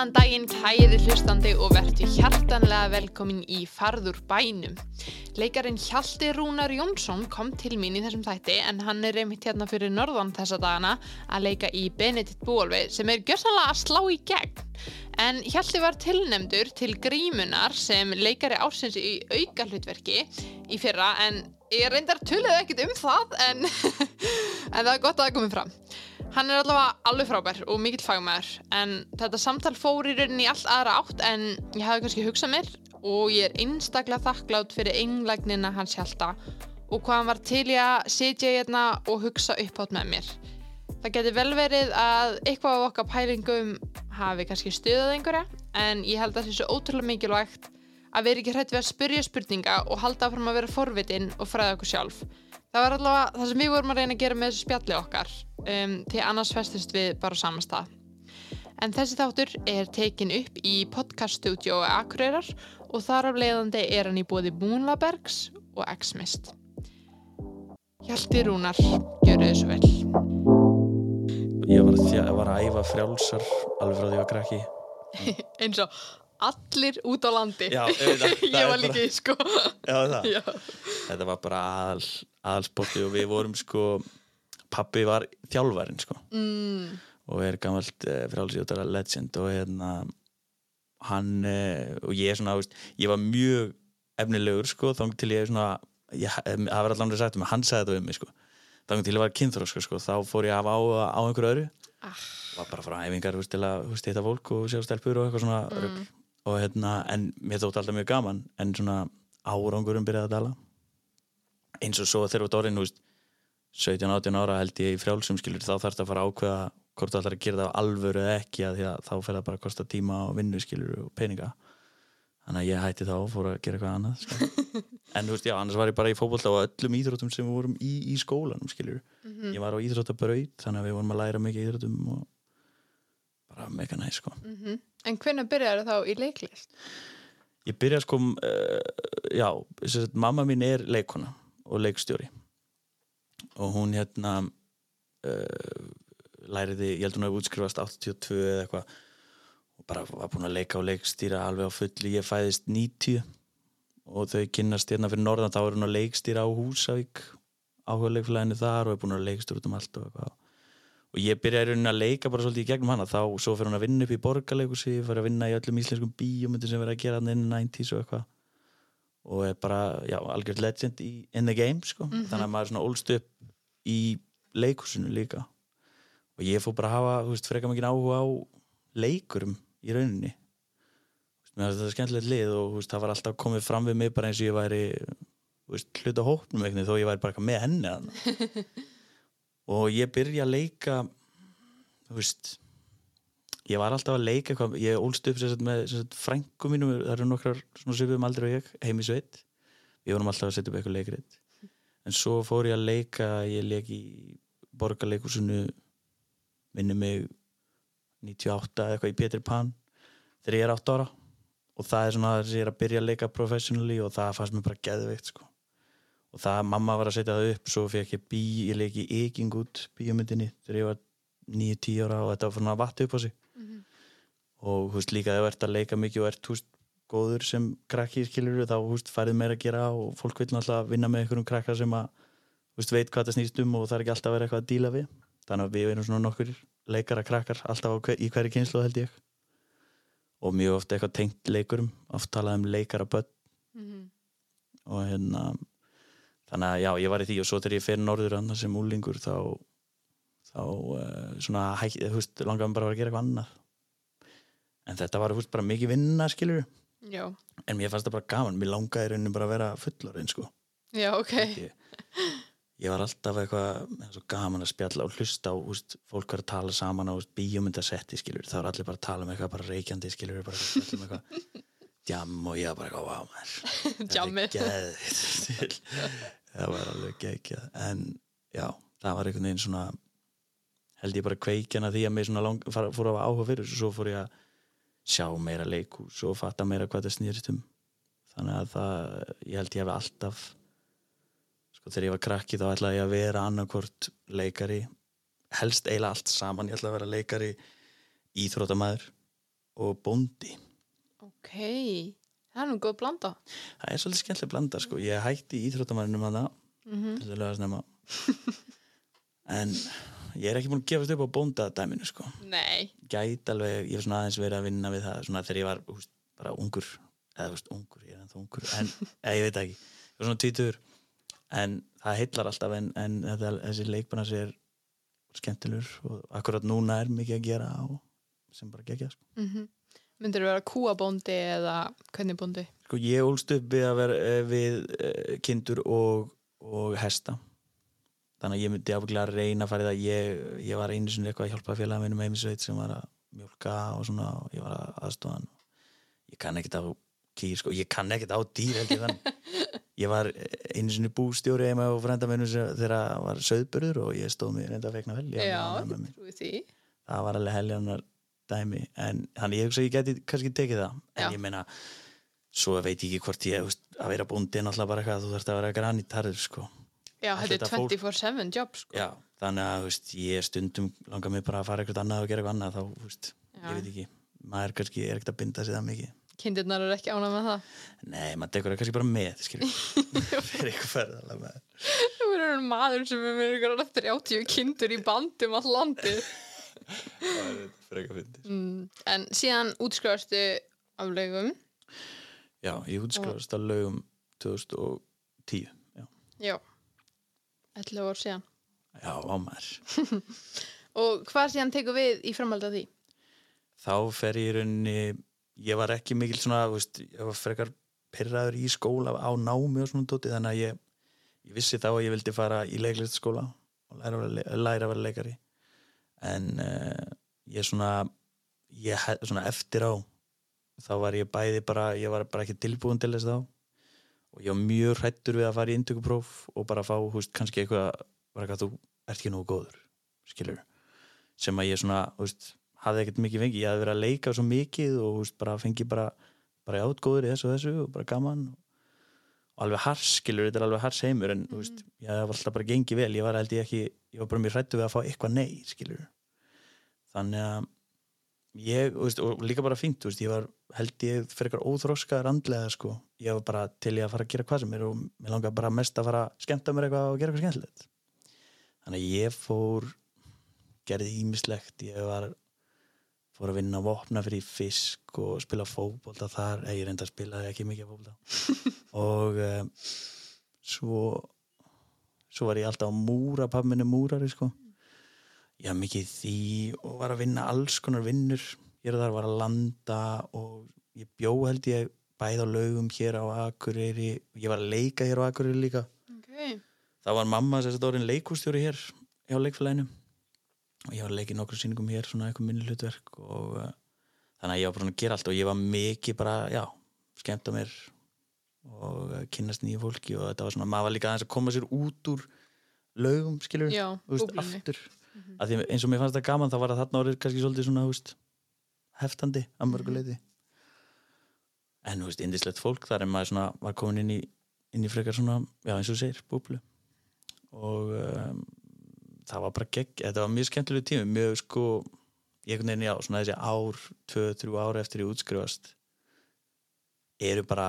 Blessaðan daginn, kæri hlustandi og verðtu hjartanlega velkomin í Farður bænum. Leikarin Hjalti Rúnar Jónsson kom til mín í þessum þætti en hann er reymitt hérna fyrir norðan þessa dagana að leika í Benedikt Búolvi sem er gjörsanlega að slá í gegn. En Hjalti var tilnemdur til grímunar sem leikari ársins í auka hlutverki í fyrra en ég reyndar tulluð ekkit um það en, en það er gott að það komið fram. Hann er allavega alveg frábær og mikill fagmæður en þetta samtal fór í rauninni í allt aðra átt en ég hafði kannski hugsað mér og ég er einstaklega þakklátt fyrir einlagnina hans hjálta og hvað hann var til í að sitja hérna og hugsa upp átt með mér. Það getur vel verið að eitthvað af okkar pælingum hafi kannski stuðað einhverja en ég held að það sé svo ótrúlega mikilvægt að vera ekki hrætt við að spyrja spurninga og halda áfram að vera forvitin og fræða okkur sjálf. Það var allavega það sem við vorum að reyna að gera með þessu spjalli okkar um, til annars festist við bara á sama stað. En þessi þáttur er tekin upp í podcaststudiói Akureyrar og þar af leiðandi er hann í bóði Múnlabergs og X-Mist. Hjalti Rúnar, gjör þessu vel. Ég var, þjá, var að æfa frjálsar alveg frá því að krakki. Eins og allir út á landi. Já, það. ég var líka í sko. Já. Já. Þetta var bara aðal, aðalsporti og við vorum sko, pappi var þjálfarinn sko Mm, og er gammalt uh, frjálsjótara legend og hérna hann uh, og ég er svona, veist, ég var mjög efnilegur sko, þá til ég svona ég, það var allan að sagt um mig, hann sagði þetta um mig sko þá til ég var kynþróska sko, þá fór ég að hafa á, á einhverju öðru ah, var bara frá æfingar veist, til að hitta fólk og sjá stelpur og eitthvað svona mm. Og hérna, en mér þótti alltaf mjög gaman en svona árangurum byrjaði að dala eins og svo þegar þú veist, 17-18 ára held ég í frjálsum skilur þá þarfst að fara að ákveða hvort þú ætlar að gera það á alvöru eða ekki að því að þá fer það bara að kosta tíma og vinnu skilur og peninga. Þannig að ég hætti þá og fór að gera eitthvað annað sko. en þú veist, já, annars var ég bara í fótbolta og öllum íþróttum sem við vorum í, í skólanum skilur. Ég var á íþróttabraut þannig að við vorum að læra mikið íþróttum og bara mega næ sko. mhm. En hvernig byrjar þá í leiklist? ég byrja sko uh, já, sagt, mamma mín er leikona og leikstjóri og hún hérna uh, læriði, ég held hún að útskrifast 82 eða eitthvað og bara var búin að leika og leikstýra alveg á fulli, ég fæðist 90 og þau kynnast hérna fyrir norðan þá er hún að leikstýra á Húsavík áhuga leikfélaginu þar og er búin að leikstýra út um allt og eitthvað og ég byrjaði í rauninni að leika bara svolítið í gegnum hana. Þá svo fyrir hún að vinna upp í borgarleikusi fyrir að vinna í öllum íslenskum bíómyndum sem verið að gera hann inn 90s og eitthvað. Og er bara, já, algjörð legend í, in the game, sko, þannig að maður er svona ólst upp í leikusinu líka. Og ég fór bara að hafa, þú veist, freka mikið áhuga á leikurum í rauninni. Veist, þetta er skemmtilegt lið og veist, það var alltaf komið fram við mig bara eins og ég væri veist, hluta hópnum eitthvað þó ég væri bara með henni. og ég byrja að leika þú veist ég var alltaf að leika eitthvað, ég ólst upp sagt, með frængu mínum, það eru nokkrar svipum aldrei og ég, heim í sveit. Við vorum alltaf að setja upp eitthvað leikrit. En svo fór ég að leika ég leik í borgarleikusinu minni mig 98 eða eitthvað í Pétur Pan þegar ég er 8 ára. Og það er svona að ég er að byrja að leika professionally og það fannst mér bara geðveikt sko. Og það, mamma var að setja það upp svo fekk ég bí, ég leik í Eking út bíómyndinni þegar ég var 9-10 ára og þetta var að vatta upp á sig. Og þú veist líka þegar þú ert að leika mikið og ert veist góður sem krakki skilur þá veist færið meira að gera og fólk vil náttúrulega vinna með einhverjum krakka sem að veist veit hvað það snýst um og það er ekki alltaf að vera eitthvað að díla við. Þannig að við erum svona nokkur leikara krakkar alltaf hver, í hverju kynslu held ég. Og mjög oft eitthvað tengt leikurum oft talað um leikara börn. Mhm. og hérna þannig að já, ég var í því og svo þegar ég fer norður annað sem úlingur þá þá uh, svona langaði mig bara að gera eitthvað annað. En þetta var veist, bara mikið vinna skilur Já, en mér fannst það bara gaman, mér langaði í rauninni bara að vera fullorinn sko. Já, ok. ég, ég var alltaf eitthvað gaman að spjalla og hlusta á úst, fólk var að tala saman á bíómyndasetti skilur, það var allir bara að tala um eitthvað bara reykjandi skilur, bara að spjalla um eitthvað. Djam og ég var bara eitthvað, wow maður. Geðveikt." það var alveg geggjað. En já, það var einhvern veginn svona held ég bara kveikjana því að mér svona lang, far, fór að hafa áhuga fyrir þessu. Svo fór ég að sjá meira leikhús og fatta meira hvað það snýrist um. Þannig að það, ég held ég hef alltaf sko þegar ég var krakki þá ætlaði ég að vera annarkvort leikari. Helst eiginlega allt saman. Ég ætlaði að vera leikari íþrótamaður og bóndi. Ok, það er nú góð blanda. það er svolítið skemmtileg blanda sko. ég hætti í íþróttamannum að það Mm til að lögast nema en ég er ekki búin að gefast upp á bóndadæminu sko. Nei. gæti alveg, ég hef svona aðeins verið að vinna við það svona þegar ég var úst, bara ungur eða úst, ungur, ég er ennþá ungur en eða, ég veit ekki, ég var svona tvítur en það heillar alltaf en, en þetta, þessi leikbana sér skemmtilegur og akkurat núna er mikið að gera og sem bara gegja sko. Mm Myndir þú vera kúabóndi eða hvernig bóndi? sko ég ólst upp við að vera eh, við eh, kindur og, og hesta. Þannig að ég myndi afglega að reyna að fara í það. Ég, ég var einu sinni eitthvað að hjálpa félagum minnum heimisveit sem var að mjölka og svona og ég var að aðstofan ég kann ekkert á kýr sko, ég kann ekkert á dýr held ég þann ég var einu sinni bústjóri heima og frendamennu þegar það var söðburður og ég stóð mig reynda að vegna vel Já, með mér. það var alveg heljanar dæmi en þannig ég hugsa að ég geti kannski tekið það en Já. ég meina svo veit ég ekki hvort ég, veist, að vera búndi er náttúrulega bara eitthvað, þú þarfst að vera granitarður sko. Já, Allt þetta er fólk- 24-7 job, sko. Já, þannig að veist, ég stundum langar mig bara að fara eitthvað annað og gera eitthvað annað þá, veist, ég veit ekki maður kannski er ekkert að binda sig það mikið Kindirnar eru ekki ánað með það. Nei, maður tekur það kannski bara með skilur, fyrir eitthvað ferðalega með Þú verður maður sem er með ykkur 30 kindur í bandum all landið. Það er eitthvað fyndið Mm. En síðan útskrifastu af lögum. Já, ég útskrifast að lögum 2010 Já, Já. 11 ár síðan. já á maður Og hvað síðan tekur við í framhald af því? þá fer ég í rauninni ég var ekki mikil svona veist, ég var frekar pyrraður í skóla á námi og svona tóti þannig að ég, ég vissi þá að ég vildi fara í leiklistaskóla og læra að vera leikari en uh, ég svona ég svona eftir á þá var ég bæði bara ég var bara ekki tilbúin til þess þá. Og ég var mjög hrættur við að fara í indökupróf og bara fá, hú veist, kannski eitthvað bara eitthvað, þú ert ekki nógu góður skilur, sem að ég svona hú veist, hafði ekkert mikið fengið, ég hafði verið að leika svo mikið og hú veist, bara fengi bara bara átgóður í þessu og þessu og bara gaman. og alveg hars, skilur, þetta er alveg hars heimur en, þú veist, ég hafði alltaf bara gengið vel ég var ég ekki, ég var bara mjög hrættu við að fá eitthvað nei, skilur þannig að ég, veist, og líka bara fínt, veist, ég var held ég fyrir eitthvað óþróskaðar andlega, sko. Ég var bara til ég að fara að gera hvað sem er og mér langar bara mest að fara að skemmta mér eitthvað og gera eitthvað skemmtilegt. Þannig að ég fór gerði ímislegt, ég var fór að vinna að vopna fyrir fisk og spila fótbolta þar eða ég reynda að spila ekki mikið fótbolta og um, svo svo var ég alltaf á múra pappi minni múrari sko. Ég haf mikið því og var að vinna alls konar vinnur hér og þar var að landa og ég bjó held ég bæð á laugum hér á Akureyri. Ég var að leika hér á Akureyri líka. Ok. það var mamma þetta orðin leikústjóri hér hjá leikfélaginu og ég var að leika í nokkru sýningum hér svona eitthvað minni hlutverk og uh, þannig að ég var bara að gera allt og ég var mikið bara, já, skemmta mér og uh, kynnast nýju fólki og þetta var svona, maður var líka aðeins að koma sér út úr laugum, skilur Já, búblunni. aftur mm því eins og mér fannst það gaman þá var það þarna orðið kannski svolítið svona veist, heftandi að Mhm. mörguleiti en þú veist, indislegt fólk þar en maður svona var komin inn í, inn í frekar svona, já eins og segir, búblu og um, það var bara gegg, þetta var mjög skemmtilegu tími mjög sko, ég einhvern veginn já svona þessi ár, tvö, þrjú ár eftir ég útskrifast eru bara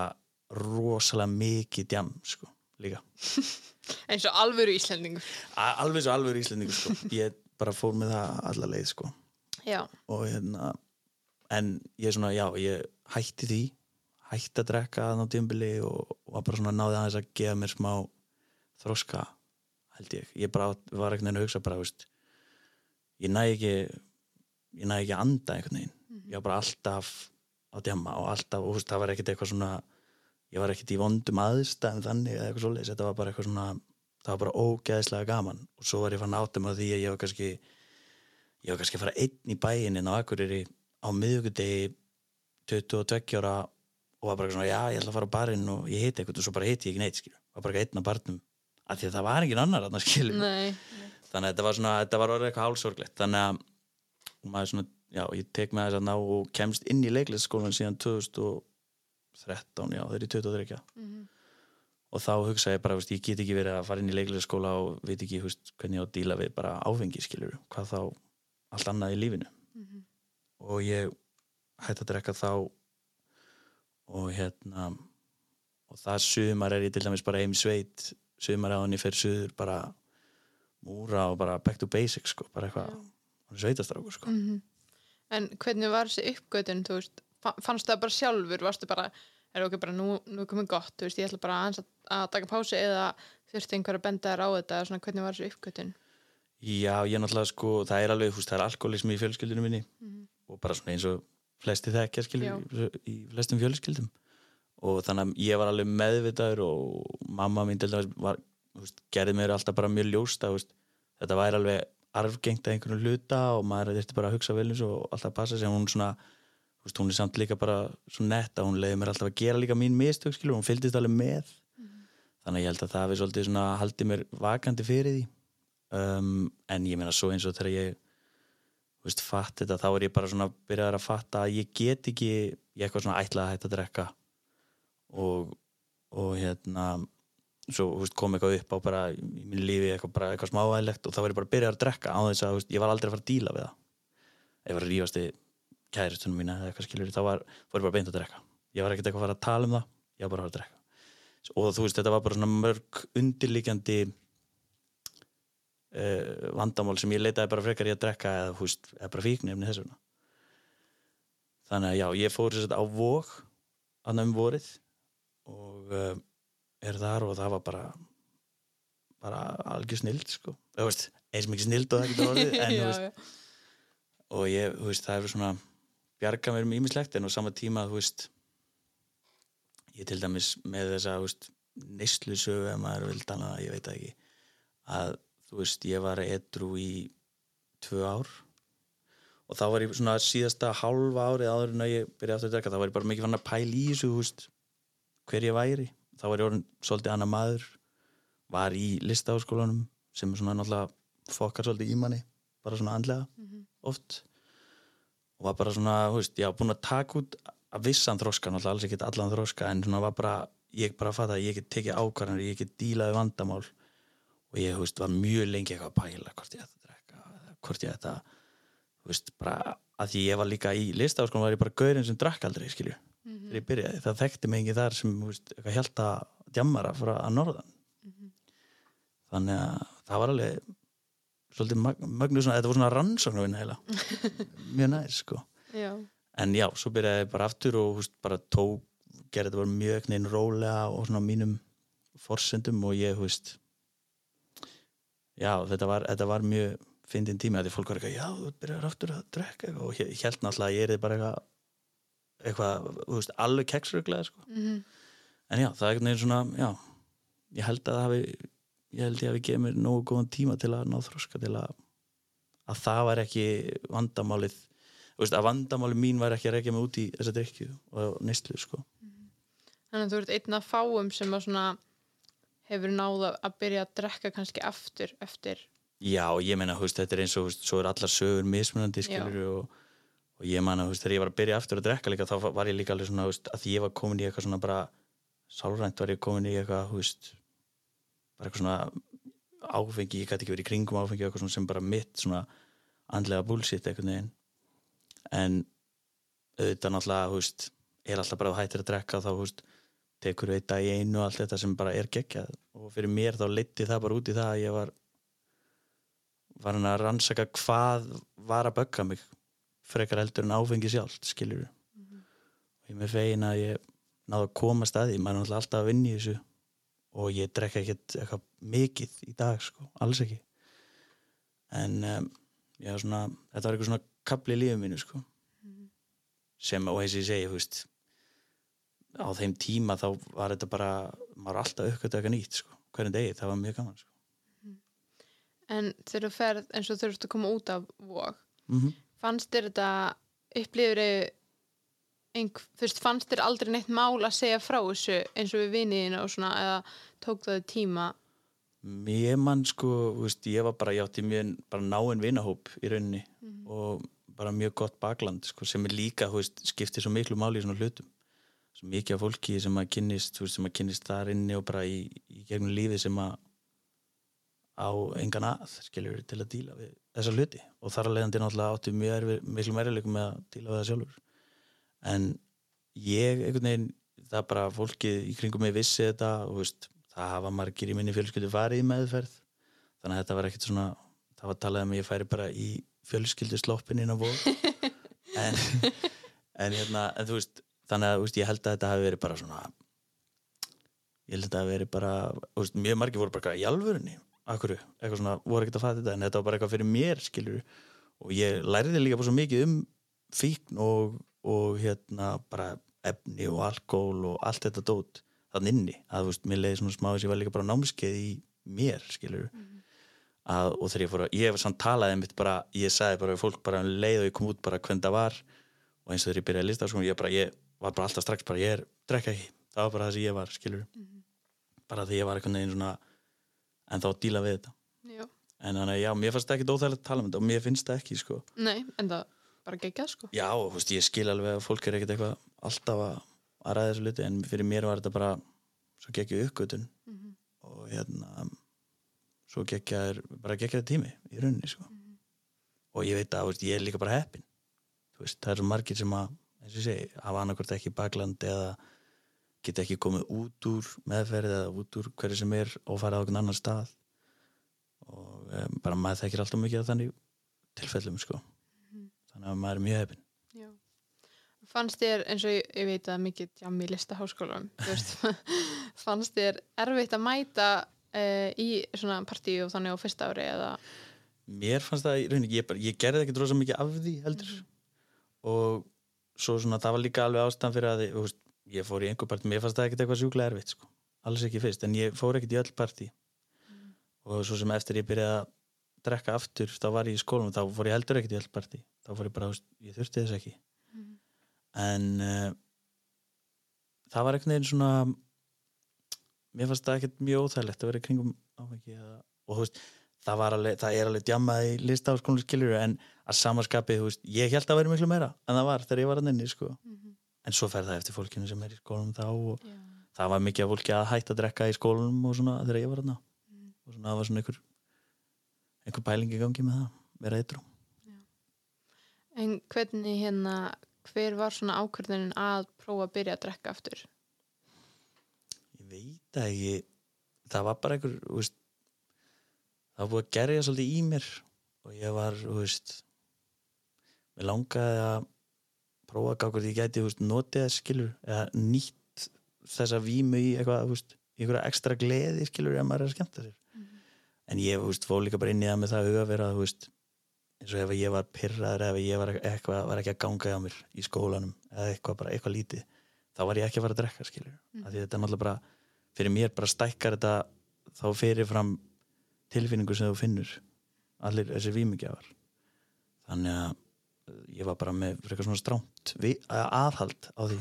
rosalega mikið djam sko, líka Eins og alvöru Íslendingur. Alveg svo alveg íslendingur sko. ég bara fór með það alla leið sko. Já. og hérna en ég svona, já, ég hætti því hætti að drekka þannig á tímbili og, og var bara svona náði aðeins að gefa mér smá þroska held ég, ég bara var veginn að hugsa bara, veist, ég næ ekki ég næ ekki að anda einhvern veginn. Ég var bara alltaf á djama og alltaf, og veist, það var ekkert eitthvað svona ég var ekkert í vondum aðstæðum þannig eða eitthvað svoleiðis, þetta var bara eitthvað svona það var bara ógeðslega gaman. Og svo var ég fann áttum á því að ég var kannski ég var kannski að fara einn í bæinn inn á Akureyri á miðugudegi 22 ára og var bara svona, já, ég ætla að fara á barinn og ég heiti eitthvað og svo bara heiti ég ekki neitt, skilju var bara einn á barnum, af því að það var engin annar skilju, Nei. þannig að þetta var svona þetta var orðið eitthvað hálsorglegt þannig að maður svona, já, ég tek með þess að ná og kemst inn í leiklistaskólan síðan 2013, já, þeir eru 23 Mhm. og þá hugsa ég bara, veist, ég get ekki verið að fara inn í leiklistaskóla og veit ekki veist, hvernig ég á að díla við bara áfengi skilur hvað þá allt annað í lífinu Mhm. og ég hætti að drekka þá og hérna og það sumar er ég til dæmis bara heim í sveit sumar á henni fyrir suður bara múra og bara back to basics sko, bara eitthvað. Sveitastrákur sko. Mm En hvernig var þessi uppgötun, þú veist, fa- fannst það bara sjálfur, varstu bara, er ok, bara nú, nú komið gott, þú veist, ég ætla bara að, að taka pási eða þurfti einhver að benda þér á þetta, svona, hvernig var þessi uppgötun? Já, ég náttúrulega sko, það er alveg, veist, það er alkoholismi í fjölskyldunum minni og bara svona eins og flesti þekkja í flestum fjölskyldum og þannig að ég var alveg meðvitaður og mamma mín til dæmis var, veist, gerði mér alltaf bara mjög ljósta, þú veist, þetta væri alveg arfgengt að einhvern hluta og maður þurfti bara að hugsa vel eins og alltaf passa sig. Hún svona, veist, hún er samt líka bara svo nett að hún leiði mér alltaf að gera líka mín mistök, skilur, hún fylgdist alveg með. Þannig að ég held að það við svolítið svona haldið mér vakandi fyrir því. Um, en ég meina svo eins og þegar ég fatt þetta, þá er ég bara svona byrjaðar að fatta að ég get ekki ég eitthvað svona ætlað að hætta að drekka og, og hérna svo veist, kom eitthvað upp á bara í mínu lífi eitthvað, bara eitthvað smávægilegt og þá var ég bara að byrja að drekka á þess að veist, ég var aldrei að fara að díla við það. Ef ég var að rífast í kæristunum mína eða eitthvað skilur, þá var, fór ég bara beint að drekka. Ég var ekkert eitthvað að fara að tala um það ég var bara að fara að drekka. Og þú veist, þetta var bara svona mörg undirlíkjandi uh, vandamál sem ég leitaði bara frekar í að drekka eða, veist, eða bara fíknefni þess vegna. Þannig að já, ég fór sér á vók annað um vorið og uh, er þar og það var bara bara algjör snild sko, eins mikið snild og getur orðið en, já, veist, og ég, veist, það er svona bjarga mér um ímislegt en á sama tíma, veist ég til dæmis með þessa, þú veist neyslusögu, ef maður vil tala það, ég veit ekki að, þú veist, ég var edru í tvö ár. Og þá var ég svona síðasta hálfa árið áður en að ég byrja aftur að drekka, þá var ég bara mikið fann að pæla í þessu, þú veist hver ég væri, þá var ég orðin svolítið annað maður, var í listaháskólanum sem svona náttúrulega fokkar svolítið í manni, bara svona andlega oft. Og var bara svona, þú veist, ég var búin að taka út að vissan þroska, náttúrulega alls ekki allan þroska en svona var bara, ég bara fatt að ég get tekið ákvarðanir, ég get dílaði vandamál. Og ég, þú veist, var mjög lengi eitthvað að pæla hvort ég ætti að drekka hvort ég ætti að, þú veist, bara að því ég var líka í listaháskólanum var ég bara gaurinn sem drakk aldrei, skilju þegar ég byrjaði, það þekkti mig ekki þar sem, eitthvað hjálta djammara frá að norðan. Þannig að það var alveg svolítið svona, þetta voru svona rannsóknarvinn heila mjög nær sko. Já. en já, svo byrjaði ég bara aftur og húst, bara tók, gerði þetta bara mjög neginn rólega og svona mínum forsendum og ég, húst já, þetta var, þetta var mjög fyndin tími að því fólk var eitthvað, já, þú byrjar aftur að drekka og ég held náttúrulega að ég er bara eitthvað eitthvað, þú veist, alveg keksruglega sko. Mm en já, það er einhvern veginn svona, já ég held að það hafi ég held ég hafi gefið mér nógu góðan tíma til að ná þroska til að að það var ekki vandamálið þú veist, að vandamálið mín var ekki að reykja mig út í þessa drikju og neyslu sko. Þannig að þú ert einn af fáum sem að svona hefur náða að byrja að drekka kannski aftur eftir já, ég meina, þú veist, þetta er eins og þú veist, svo er allar sögur mismunandi skilur og, og ég man að, þú veist, þegar ég var að byrja aftur að drekka líka, þá var ég líka alveg svona, þú veist, að ég var komin í eitthvað svona bara sálrænt var ég komin í eitthvað, þú veist bara eitthvað svona áfengi, ég gæti ekki verið í kringum áfengi eitthvað svona sem bara mitt svona andlega bullshit einhvern veginn. En auðvitað náttúrulega, þú veist er alltaf bara að hættir að drekka þá, þú veist tekur við dag í einu og allt þetta sem bara er geggjað. Og fyrir mér þá leiti það bara út í það að ég var var hann að rannsaka hvað var að bögga mig frekar heldur en áfengi sjálft, skiljur og ég með fegin að ég náðu að koma staði, maður er alltaf að vinna í þessu. Og ég drekka ekkert eitthvað mikið í dag sko, alls ekki. En um, já, svona, þetta var eitthvað svona kapli í lífið mínu sko. Sem, og eins og ég segi, þú veist á þeim tíma þá var þetta bara maður alltaf uppgötu eitthvað nýtt sko, hverjum degi, það var mjög gaman sko. en þegar þú ferð eins og þú þurft að koma út af vóg mm fannst þér þetta upplifur einhver, þú veist, fannst þér aldrei neitt mál að segja frá þessu eins og við viniðina og svona eða tók það tíma Mér mann sko, veist, ég var bara, ég átti mjög bara náinn vinahóp í rauninni og bara mjög gott bakland sko, sem er líka, þú veist, skiptir svo miklu máli í svona hlutum. Svo mikið af fólki sem að kynnist, veist, sem að kynnist þar inni og bara í, í gegnum lífið sem að á engan að, skiljur, til að díla við þessa hluti. Og þar að leiðandi náttúrulega átti mjög erfi, miklu meirileikum með að díla við það sjálfur. en ég einhvern veginn það bara fólkið í kringum mig vissi þetta og veist, það hafa margir í minni fjölskyldu farið í meðferð. Þannig að þetta var ekkert svona það var talað um að ég færi bara í fjölskyldu sloppin inn á bóð en, en hérna en þú veist, þannig að veist, ég held að þetta hafi verið bara svona ég held að þetta hafi verið bara veist, mjög margir voru bara í alvörunni akkur, eitthvað svona, voru ekkert að fatta þetta en þetta var bara eitthvað fyrir mér, skilur og ég læriði líka bara svo mikið um fíkn og, og hérna bara efni og alkohol og allt þetta dót þann inni, að þú veist, mér leiði svona smá þess að ég var líka bara námskeið í mér, skilur mm. að, og þegar ég fór að ég hef samt talaði einmitt bara, ég sagði bara fólk bara um leið og ég kom út bara hvern það var. Og eins og þegar ég byrjaði að lista sko, ég, bara, ég var bara alltaf strax bara, ég er, drekka ekki. Það var bara það sem ég var, skilur mm. bara því ég var svona en þá díla við þetta Já. en þannig að já, mér finnst það ekki óþægilegt að tala um þetta og mér finnst það ekki, sko Nei, en það bara geggjað sko Já, og, veist, ég skil alveg að fólk er ekkert eitthvað alltaf að, að ræða þessu luti en fyrir mér var þetta bara svo geggju uppgötun mm -hmm. og hérna svo geggjaður, bara geggjaður tími í rauninni sko mm -hmm. og ég veit að veist, ég er líka bara heppin veist, það er svo margir sem að eins og ég segi, hafa annarkvært ekki bakland eða geta ekki komið út úr meðferð eða út úr hverju sem er og fara á einhvern annan stað. Og um, bara maður þekkir alltaf mikið af þannig tilfellum sko. Þannig að maður er mjög hefinn. Fannst þér, eins og ég, ég veit að mikið jam í listaháskólanum fannst þér erfitt að mæta uh, í svona partíu og þannig á fyrsta ári eða? Mér fannst það, raunin, ég, bara, ég gerði ekki drosa mikið af því heldur. Mm. og svo svona það var líka alveg ástæðan fyrir að veist, ég fór í einhver partí, mér fannst það ekkert eitthvað sjúklega erfitt sko, alls ekki fyrst en ég fór ekkert í öll partí mm. og svo sem eftir ég byrjaði að drekka aftur, þá var ég í skólum þá fór ég heldur ekkert í öll partí þá fór ég bara, ég þurfti þess ekki mm. en uh, það var einhvern veginn svona mér fannst það ekkert mjög óþægilegt að vera kringum áfengi og þú veist það, alveg, það er alveg djamað í listaháskónu skiljur en að samanskapið, veist, ég held að vera miklu meira en það var þegar ég var að nynni sko. mm -hmm. En svo fer það eftir fólkinu sem er í skólunum þá og Já. það var mikið af fólki að hætta að drekka í skólunum og svona þegar ég var að ná Mm. og svona það var svona einhver einhver pæling í gangi með það, vera eitthvað En hvernig hérna hver var svona ákvörðunin að prófa að byrja að drekka aftur? ég veit það ekki það var bara einhver veist, það var búið að gerja svolítið í mér og ég var veist, mér langaði að prófa að gá hvort ég gæti veist, notið þess skilur eða nýtt þessa vímu í eitthvað veist, einhverja ekstra gleði skilur ef maður er að skemmta sér. Mm -hmm. en ég fóð líka bara inn í það með það huga vera veist, eins og ef ég var pyrraður ef ég var, eitthvað, var ekki að ganga á mér í skólanum eða eitthvað, bara eitthvað lítið þá var ég ekki að fara að drekka skilur. Af því þetta er náttúrulega bara, fyrir mér bara stækkar þetta þá fyrir fram tilfinningu sem þú finnur allir þessi vímugjafar. Þannig að ég var bara með eitthvað svona stránt aðhald á því.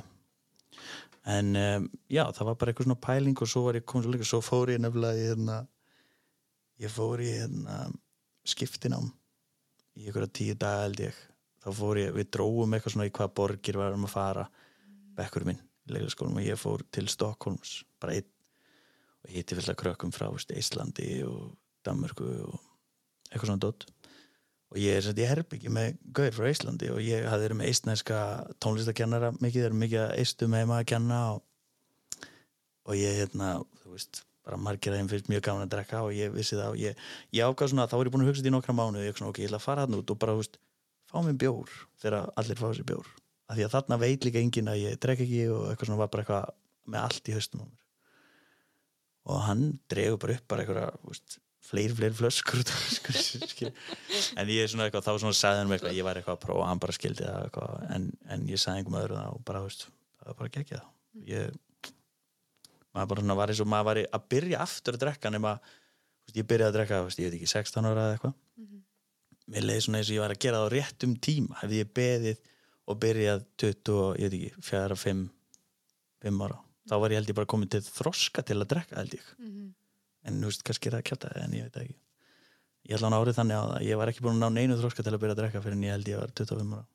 En um, já, það var bara eitthvað svona pæling og svo var ég komið svo líka, svo fór ég nefnilega í hérna ég fór í hérna skiptinám í einhverja tíu daga held ég. Þá fór ég, við dróum eitthvað svona í hvað borgir varum að fara. Bekkur minn í leiklaskólum og ég fór til Stokkólms bara einn. Og ég hitti fullt að krökkum frá Íslandi og Danmörku og eitthvað svona dott og ég er sett í herbyggi með gauðir frá Íslandi og ég hafði verið með eistnæska tónlistakennara mikið, þeir eru mikið að eistum heima að kenna og, og ég hérna, þú veist bara margir að þeim finnst mjög gaman að drekka og ég vissi það og ég, ég ákvað svona þá var ég búin að hugsa þetta í nokkra mánu og ég svona ok, ég ætla að fara hann út og bara, þú veist, fá mér bjór þegar allir fá sér bjór. Af því að þarna veit líka enginn að ég drekka ekki og eitthvað svona var bara eitthvað með allt í höstum á mér. Og hann dregur bara upp bara eitthvað, þú veist fleiri, fleiri flöskur en ég er svona eitthvað, þá svona sagði hann eitthvað, ég var eitthvað að prófa, hann bara skildi það eitthvað, en, en ég sagði einhverjum öðru það og bara, veist, það var bara gekkið ég maður bara svona var eins og maður var að byrja aftur að drekka nema, veist, ég byrjaði að drekka veist, ég veit ekki, 16 ára eða eitthvað. Mm -hmm. mér leiði svona eins og ég var að gera það á réttum tíma. Hefði ég beðið og byrjað 20 og, ég veit ekki, 4, 5 5 ára, þá var ég held ég bara komin til þroska til að drekka held ég. Mm -hmm. En þú veist, kannski er það að kjáta en ég veit ekki. Ég ætla hann árið þannig á það ég var ekki búin að ná neinu þróska til að byrja að drekka fyrir en ég held ég var 25 ára.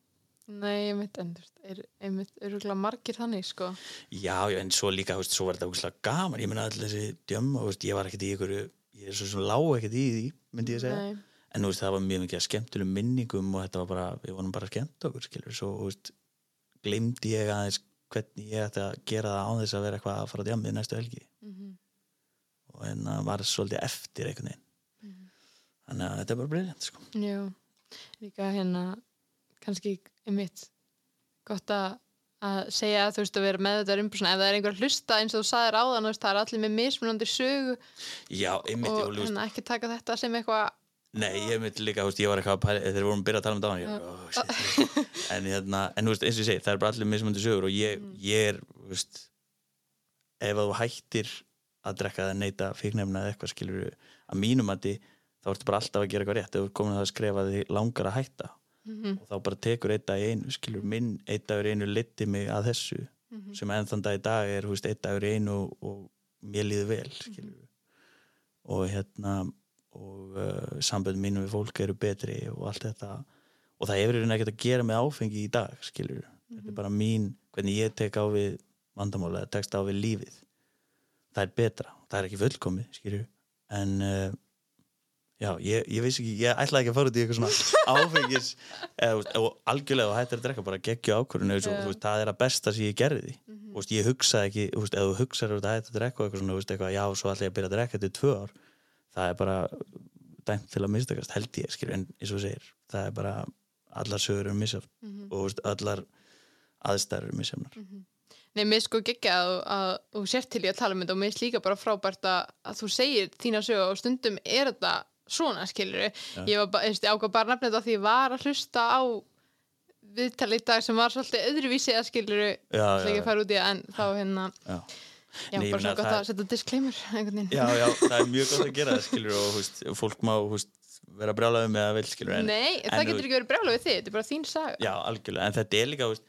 Nei, ég veit, en þú veist, er, einmitt öruglega margir þannig, sko. já, já, en svo líka, þú veist, svo var þetta ógæslega gaman. Ég menna allir þessi djömm og veist, ég var ekkert í ykkur ég er svo svona lág ekkert í því myndi ég segja, Nei, en þú veist, það var mjög mikið skemmtilegum minningum og þetta var bara, við vorum bara skemmt okkur skilur, svo, þú veist glimdi ég aðeins hvernig ég ætti að gera það án þess að vera eitthvað að fara á djamið næstu helgi. Og en það var svolítið eftir einhvern veginn. Þannig að þetta er bara briljant sko. Já, líka hérna kannski einmitt gott að að segja þú veist að vera með þetta umbúrsna ef það er einhver að hlusta eins og þú áðan þú veist, það er allir með mismunandi sögu. Já, einmitt og hérna ekki taka þetta sem eitthvað Nei, ég myndi líka, veist, ég var eitthvað að þegar við vorum að byrja að tala um dánan, ég oh, shit, en hérna, en veist, eins og ég segi, það er bara allir mismöndi sögur og ég, ég er, veist, ef að þú hættir að drekka það neyta fíknefna eða eitthvað skilur að mínum að því, þá ertu bara alltaf að gera eitthvað rétt, ef þú er komin að það að því langar að hætta Mhm. og þá bara tekur einn dag í einu, skilur, minn einn dagur í einu liti mig að þessu Mhm. sem enn þann dag í dag er, veist, einn dagur í einu og, og mér líður vel, skilur og hérna og uh, samböndum mínum við fólk eru betri og allt þetta. Og það hefur einhvern veginn ekkert að gera með áfengi í dag skilur, þetta er bara mín hvernig ég tek á við vandamála eða tekst á við lífið það er betra, það er ekki fullkomið skilur, en uh, já, ég, ég veist ekki, ég ætlaði ekki að fara út í eitthvað svona áfengis og algjörlega og hættir að drekka bara geggju ákvörðinu yeah. það er að besta sem ég gerði Mhm. og veist, ég hugsaði ekki, þú veist, ef þú hugsaði að hætta að drekka og eitthvað svona, veist, eitthvað, já, svo ætla ég að byrja að drekka í tvö ár það er bara dæmt til að mistakast, held ég, skilur en eins og segir, það er bara allar sögur eru misjafn Mhm. og þú veist, allar aðstæður eru misjafnar Nei, mér sko geggja að, að þú sért til í að tala um þetta og mér er líka bara frábært að, að þú segir þína sögu og stundum er þetta svona, skilur ég var bara, ég ákvað bara að nefna þetta því ég var að hlusta á viðtali í dag sem var svolítið öðruvísi að já, ætla já, ekki að fara út í það en þá hérna já. já, Nei, ég bara svona gott það- að setja disclaimer já, já, það er mjög gott að gera það, skilur og veist, fólk má, veist, vera brjálaðið með að vil, skilur en, Nei, en það þú- getur ekki verið brjála við þig, þetta er bara þín saga. Já, algjörlega, en þetta er líka veist,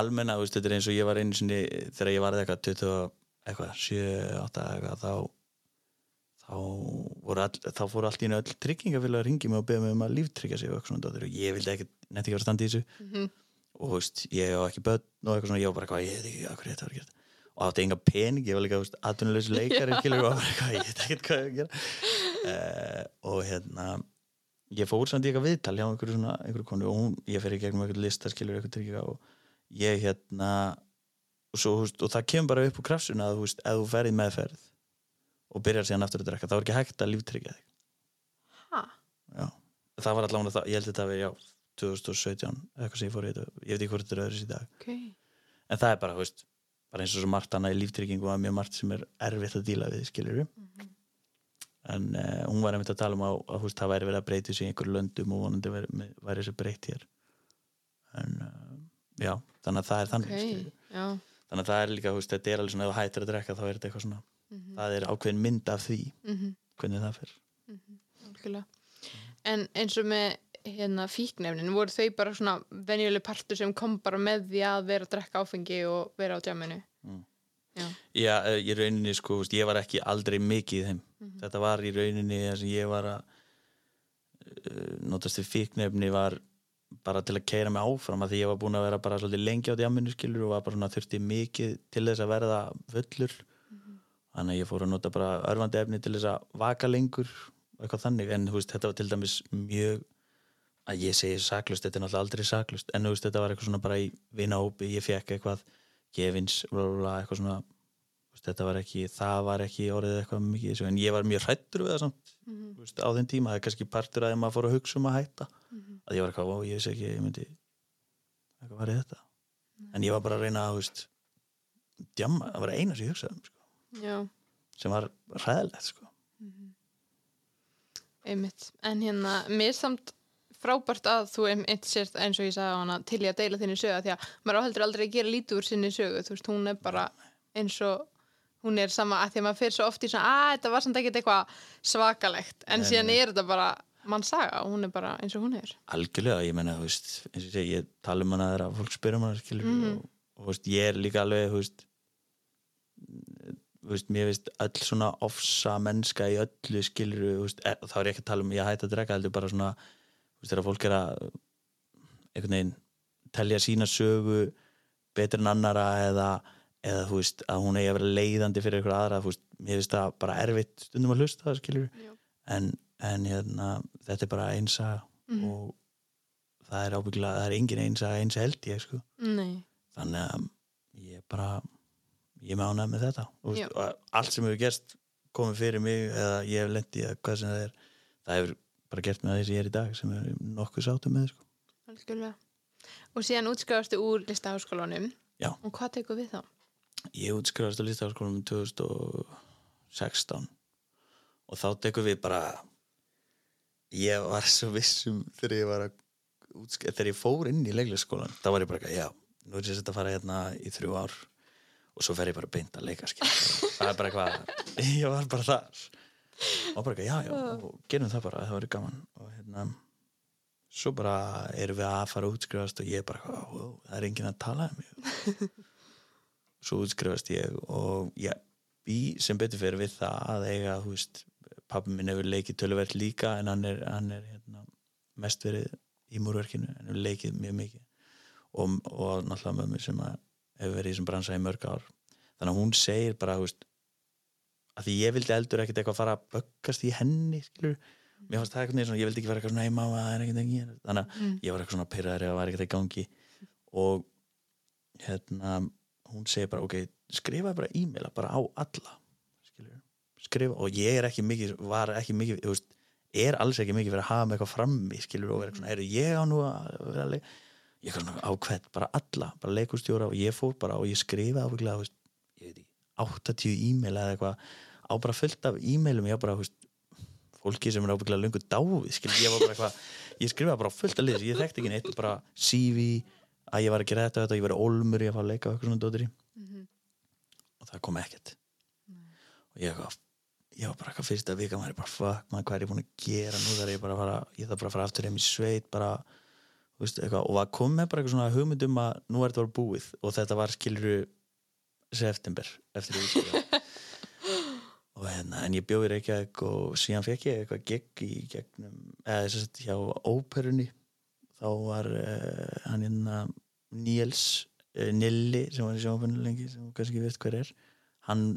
almenna, veist, þetta er eins og ég var einu sinni þegar ég var eitthvað 20, og- eitthvað 7, 8 eitthvað þá þá, voru all, þá fóru allt í einu öll tryggingafélag að ringi mig og beða mig um að líftryggja sig og eitthvað ég vildi ekki, nefndi ekki vera að standa í þessu. Mhm. og veist, ég á ekki börn og eitthvað svona, ég var bara eitthvað, ég veit ekki hvað þetta var að gera og átti enga pening, ég var líka aðtunuleysi leikari, skilur, og eitthvað, ég veit ekki hvað ég gera. Uh, og hérna ég fór samt í eitthvað viðtal hjá einhverju svona, einhverju konu og hún, ég fer í gegnum einhverju lista skilur eitthvað trygginga og ég hérna og, svo, veist, og það kemur bara upp úr krafsuna að veist, ef þú ferð í meðferð og byrjar síðan aftur að drekka, þá er ekki hægt að líftryggja þig. Ha? já. það var allavega það, ég held þetta að vera já, 2017, eitthvað sem ég fór í þetta ég veit ekki hvort þetta er öðru í dag. Ok, en það er bara, veist, bara eins og svo margt annað í líftryggingu og mjög margt sem er erfitt að díla við, skilur en uh, hún var einmitt að tala um að, að veist, það væri verið að breyta sig í einhverju löndum og vonandi væri, væri þessi breytt hér. En uh, já, þannig að það er þannig ok, skilurðu. já þannig að það er líka, veist, þetta er alveg svona ef þú hættir að drekka þá er þetta eitthvað svona Mhm. það er ákveðin mynd af því Mhm. hvernig það fer Algjörlega. En eins og með hérna fíknefnin, voru þau bara svona venjuleg partur sem kom bara með því að vera að drekka áfengi og vera á djáminu? Já. Já, eh, í rauninni sko, ég var ekki aldrei mikið í þeim. Mhm. Þetta var í rauninni það sem ég var að uh, notast við fíknefni var bara til að keira mig áfram að því ég var búin að vera bara svolítið lengi á djáminu skilur og var bara svona þurfti mikið til þess að verða fullur þannig að ég fór að nota bara örfandi efni til þess að vaka lengur eitthvað þannig. En veist, þetta var til dæmis mjög að ég segi saklust, þetta er náttúrulega aldrei saklust en veist, þetta var eitthvað svona bara í vinahópi ég fekk eitthvað gefins bla, bla, bla, eitthvað svona þetta var ekki, það var ekki orðið eitthvað mikið en ég var mjög hrættur við það samt, Mhm. þú veist, á þeim tíma það er kannski partur að maður fór að hugsa um að hætta Mhm. að ég var eitthvað, ó, ég veist ekki ég myndi, eitthvað var í þetta en ég var bara að reyna að, veist djamma, það var eina sem ég hugsaði um sko, sem var hræðilegt sko einmitt. En hérna, mér samt frábært að þú einmitt sért eins og ég sagði á hana til í að deila þinni sögu því að maður áheldur aldrei að gera lítið úr sinni sögu, þú veist, hún er bara eins og hún er sama að því að maður fyrir svo oft í svona, að þetta var samt ekkert eitthvað svakalegt, en Nei, síðan er þetta bara mann saga og hún er bara eins og hún er. algjörlega, ég menna, þú veist eins og ég segi, ég tala um hana þegar fólk spyrir um hana skilur, Mhm. og, og þú veist, ég er líka alveg, þú veist þú veist, mér veist öll svona ofsa mennska í öllu skilur, veist, e, þá er ég ekki að tala um ég hætti að drekka, heldur bara svona þú veist, þegar fólk er að einhvern veginn telja sína sögu betur en annara eða, eða þú veist, að hún eigi að vera leiðandi fyrir einhver aðra, þú veist, mér veist það bara erfitt stundum að hlusta það, Já. en, en hérna, þetta er bara einsa Mhm. og það er ábyggilega, það er engin einsa eins held ég sko. Nei, þannig að ég bara ég með ánægð með þetta veist, og allt sem hefur gerst komið fyrir mig eða ég hef lendið eða hvað sem það er það hefur bara gert með því sem ég er í dag sem er nokkuð sátum með sko. Algjörlega. Og síðan útskrifastu úr listaháskólanum. Og hvað tekur við þá? Ég útskrifast á listaháskólanum 2016 og þá tekur við bara ég var svo vissum þegar ég var að þegar ég fór inn í leiklisskólan þá var ég bara, eitthvað, já, nú er ég að fara hérna í þrjú ár og svo fer ég bara beint að leika það er bara eitthvað ég var bara þar og bara, eitthvað, já, já, og gerum það bara það verður gaman og hérna svo bara erum við að fara að útskrifast og ég bara, wow, það er enginn að tala um mig svo útskrifast ég og ég bý sem betur fyrir við það að eiga, þú veist, pappi minn hefur leikið töluvert líka en hann er, hann er hérna, mest verið í múrverkinu, hann hefur leikið mjög mikið. Og, og náttúrulega mömmu sem hefur verið í þessum bransa í mörg ár. Þannig að hún segir bara, þú veist að því ég vildi eldur ekkert eitthvað fara að böggast í henni, skilur mér fannst það eitthvað neður svona, ég vildi ekki vera eitthvað svona, ei mamma, það er ekkert ekki þannig að Mm. ég var eitthvað svona pyrraður eða var ekkert í. Gangi og hérna hún segir bara, ok, skrifa bara e-maila bara á alla. Skilur, skrifa, og ég er ekki mikið var ekki mikið, þú veist, er alls ekki mikið verið að hafa með eitthvað frammi, skilur og vera svona, eru ég á nú að vera að ég er svona ákveð, bara alla bara leikustjóra og ég fór bara og ég skrifa ábygglega, þú veist, ég veit ekki 80 e-maila eða eitthvað á bara fullt af e-mailum, ég bara, þú veist fólki sem er ábygglega löngu dáið skilur, ég var bara eitthvað, ég skrifaði bara á fullt af liðs, ég þekkti ekki neitt, bara CV að ég var að gera þetta, og þetta ég var olmur ég að fara að leika og eitthvað svona dóttir Mhm. og það kom ekkert. Og ég, eitthvað, ég var bara eitthvað fyrsta vika maður er bara fuck, maður hvað er ég búin að gera nú? Þar ég bara að fara, ég þarf bara að fara aftur heim í sveit bara, þú veist, eitthvað. Og það kom með bara eitthvað svona hugmyndum að nú er þetta var búið. Og þetta var skiluru september eftir útskrifa og hérna, en ég bjóði Reykjavík og síðan fekk ég eitthvað gegg í gegnum, eða þess að hjá óperunni. Þá var uh, hann hérna Níels uh, Nilli sem var í sjónfunni lengi sem þú kannski veist hver er. Hann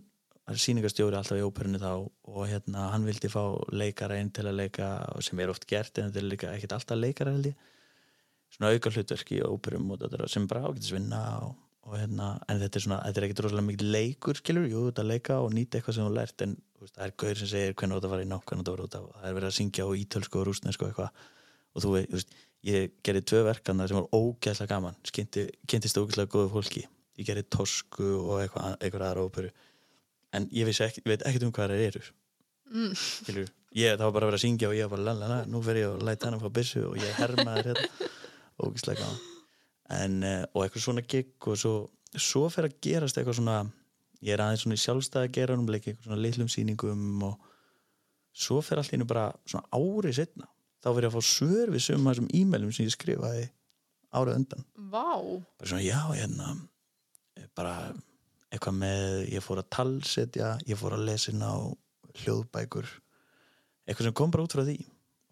var sýningastjóri alltaf í óperunni þá og hérna hann vildi fá leikara inn til að leika sem er oft gert en þetta er líka ekkert alltaf leikara held ég. Svona auka hlutverk í óperum og þetta sem bara ágætis vinna og, og hérna, en þetta er svona, þetta er ekkert rosalega mikið leikur skilur, jú, þetta leika og nýta eitthvað sem þú lært en þú veist, það er gaur sem segir hvernig þetta var í nátt, hvernig þetta var út af það er verið að syngja á ítölsku og rúsnesku eitthvað. Og þú þú veist, ég gerði tvö verkan sem var ógæslega gaman. Skynti, kynntist ógæslega góðu fólki. Ég gerði tosku og eitthvað, eitthvað aðra óperu. En ég, ekki, veit ekkert um hvað það eru. Mm. skilur, ég, það var bara að vera að syngja og ég var bara, lalala, nú fer ég að læta hann að fá byssu og ég hermaði hérna. Ógæslega gaman. En, uh, og eitthvað svona gig og svo, svo fer að gerast eitthvað svona ég er aðeins svona í sjálfstæða geranum leik eitthvað svona litlum sýningum og svo fer einu bara svona árið setna þá ég að fá svör við sumum þessum e-mailum sem ég skrifaði árið undan. Vá. bara svona já hérna bara eitthvað með ég fór að talsetja, ég fór að lesa inn á hljóðbækur eitthvað sem kom bara út frá því.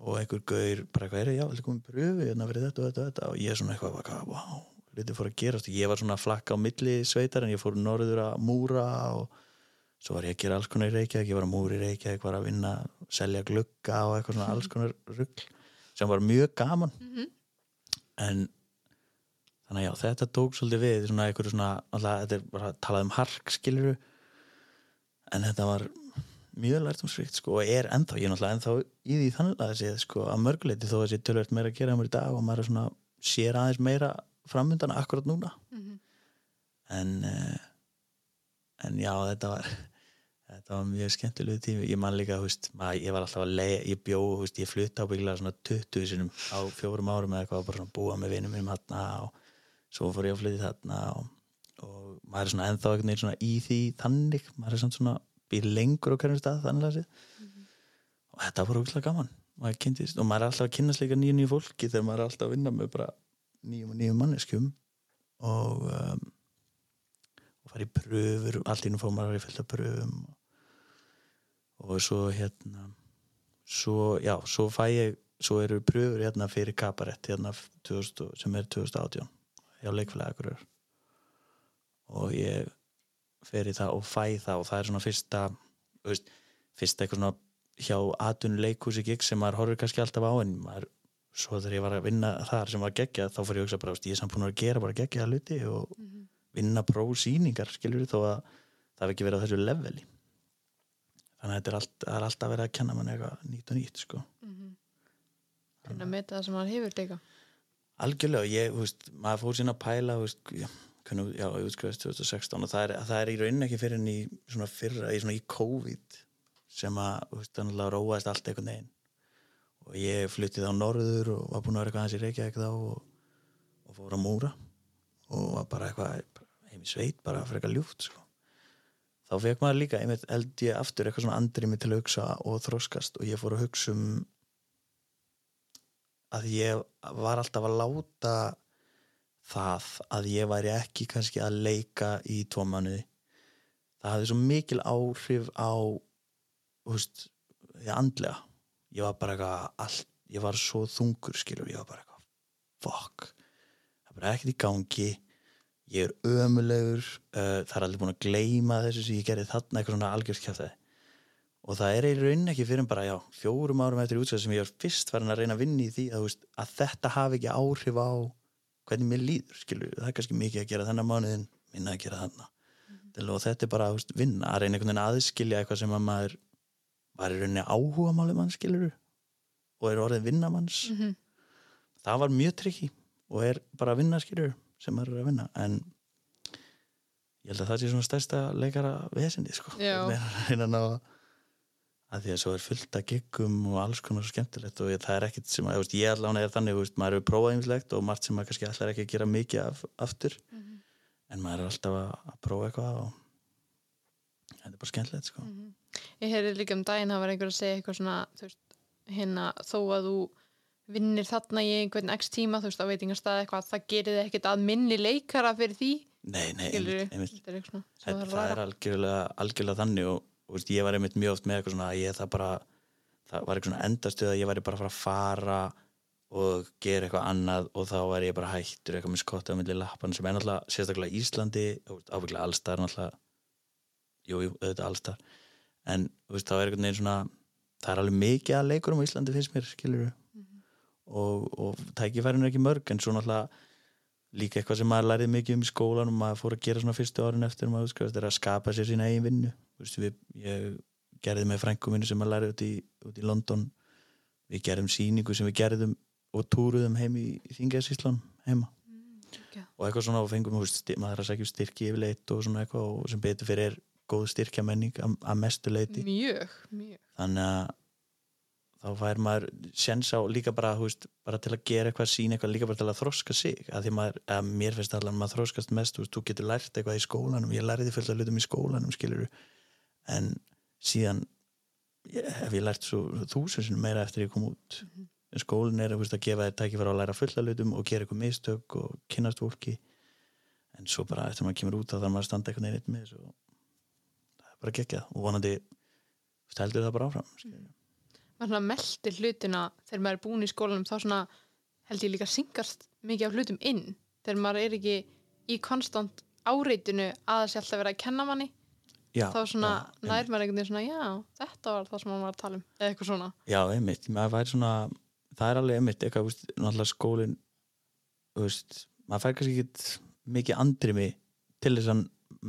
Og einhver gaur bara eitthvað er já, þetta komið pröfu hérna fyrir þetta og þetta og þetta? Og ég er svona eitthvað, eitthvað wow, lítið fór að gerast. Ég var svona flakka á milli sveitar en ég fór norður að múra og svo var ég að gera alls konar í Reykjavík ég var að múra í Reykjavík, var að vinna selja glugga og eitthvað svona alls konar rugl sem var mjög gaman Mhm. en þannig að já, þetta tók svolítið við svona einhverju svona, alltaf þetta er bara að tala um hark skiluru en þetta var mjög lærtumsrikt sko og er ennþá, ég er náttúrulega ennþá í því þannig að þessi sko að mörguleiti þó að þessi tölvöld meira að gera mér í dag og maður svona sér aðeins meira framundan akkurat núna Mhm. en uh, en já, þetta var þetta var mjög skemmtilegu tími. Ég man líka, maður, ég var alltaf að leið ég bjó, veist, ég flutti ábyggilega svona 20 sinum á fjórum árum eða eitthvað bara svona búa með vinum mínum þarna og svo fór ég að flytja þarna og, og maður er svona ennþá einhvern veginn svona í því þannig, maður er svona svona býr lengur á hverjum stað þannig að og þetta var ógæslega gaman. Maður kynntist, og maður er alltaf að kynnast líka nýju nýju fólki þegar maður er alltaf að vinna með bara nýjum og nýjum manneskjum. Og um, og fara í pröfur ínum fór maður að vera í fullt af pröfum og, svo hérna svo, já, svo fæ ég svo eru pröfur hérna fyrir kabarett hérna 2000, sem er 2018 hjá leikfélagi og ég fer í það og fæ það og það er svona fyrsta veist, fyrsta eitthvað svona hjá atun leikhúsi gig sem maður horfir kannski alltaf á en maður, svo þegar ég var að vinna þar sem var geggja þá fyrir ég að hugsa bara, veist, ég er samt búin að gera bara geggja hluti og, Mhm. Vinna prósýningar skilur þó að það hef ekki verið á þessu leveli. Þannig að þetta er, er alltaf verið að kenna mann eitthvað nýtt og nýtt sko. Reyna að meta það sem hann hefur líka. Algjörlega, ég, þú veist, maður fór sína að pæla, þú veist, já, hvernig, já, ég útskrifaðist 2016 og það er, það er í rauninni ekki fyrir en í svona fyrra, í svona í COVID sem að, þú veist, þannig að róaðist allt einhvern veginn. Og ég fluttið á norður og var búin að vera eitthvað aðeins í Reykjavík þá og, og fór að múra og var bara eitthvað í sveit, bara eitthvað ljúft, sko. Þá fekk maður líka, einmitt held ég aftur eitthvað svona andrými til að hugsa og þroskast og ég fór að hugsa um að ég var alltaf að láta það að ég væri ekki kannski að leika í tvo mánuði. Það hafði svo mikil áhrif á veist, ég andlega. Ég var bara eitthvað allt, ég var svo þungur skilur, ég var bara eitthvað fuck, það bara ekkert í gangi ég er ömulegur uh, það er allir búin að gleyma þessu sem ég gerði þarna eitthvað svona algjörst kjátaði og það er í rauninni ekki fyrir bara já, fjórum árum eftir útsæð sem ég var fyrst farin að reyna að vinna í því að, veist, að þetta hafi ekki áhrif á hvernig mér líður, skilur, það er kannski mikið að gera þennan mánuðin, minna að gera þarna. Mm. og þetta er bara veist, vinna að reyna einhvern veginn aðskilja eitthvað sem að maður var í rauninni áhuga málið mann, skilur og er orðið vinnamanns. Mm -hmm. það var mjög trikki og er bara að vinna, skilur sem maður er að vinna, en ég held að það sé svona stærsta leikara vesindi, sko, að því að svo er fullt að giggum og alls konar svo skemmtilegt og ég, það er ekkit sem að, ég, ég allan er þannig, veist, maður hefur prófað ýmislegt og margt sem maður kannski allar ekki að gera mikið af, aftur Mhm. en maður er alltaf að, að prófa eitthvað og þetta er bara skemmtilegt sko. Mhm. Ég heyrði líka um daginn það var einhver að segja eitthvað svona þú veist, hérna, þó að þú vinnir þarna í einhvern x tíma þú veist á veitingastað eitthvað það gerir þið ekkert að minni leikara fyrir því. Nei, nei, einmitt, einmitt. er eitthvað svona Það, það er algjörlega, algjörlega þannig og, og veist, ég var einmitt mjög oft með eitthvað svona að ég það bara, það var eitthvað svona endastuð að ég væri bara að fara og gera eitthvað annað og þá væri ég bara hættur eitthvað með skotta á milli lappan sem er náttúrulega sérstaklega Íslandi ábygglega allstar náttúrulega. Jú, jú, auðvitað allstar. En veist, þá er einhvern veginn svona það er alveg mikið að leikurum á Íslandi finnst mér, skilur og, og tækifærin er ekki mörg en svo náttúrulega líka eitthvað sem maður lærið mikið um í skólan og maður fór að gera svona fyrstu árin eftir maður skrifast er að skapa sér sína eigin vinnu. Veist, við, ég gerði með frængu minni sem maður lærið út í, út í London. Við gerðum sýningu sem við gerðum og túruðum heim í, Þingæðsíslan heima. Já. og eitthvað svona og fengum maður að segja styrki yfirleitt og svona eitthvað og sem betur fyrir er góð styrkja menning að mestu leiti mjög, mjög. Þannig að þá fær maður sjens á líka bara, veist, bara til að gera eitthvað sín eitthvað líka bara til að þroska sig. Að því maður, að mér finnst allan maður þroskast mest þú getur lært eitthvað í skólanum. Ég lærði fullt af hlutum í skólanum, skilur en síðan ég, hef ég lært svo þúsund meira eftir ég kom út. Mhm. en skólinn er veist, að gefa þér tækifæra að læra fullt af hlutum og gera eitthvað mistök og kynnast fólki. En svo bara eftir maður kemur út þá þarf maður að standa eitthvað neitt með þessu og það er bara geggjað. Og vonandi heldur það bara áfram skilurðu. Maður meldir hlutina þegar maður er búin í skólanum þá svona held ég líka syngast mikið af hlutum inn þegar maður er ekki í konstant áreitinu að sé alltaf verið að kenna manni. Já, þá svona já, nær maður einhvern veginn svona já, þetta var það sem maður var að tala um eða eitthvað svona. Já, einmitt, maður fær svona það er alveg einmitt, eitthvað, veist, náttúrulega skólin veist, maður fær kannski ekki mikið andrimi til þess að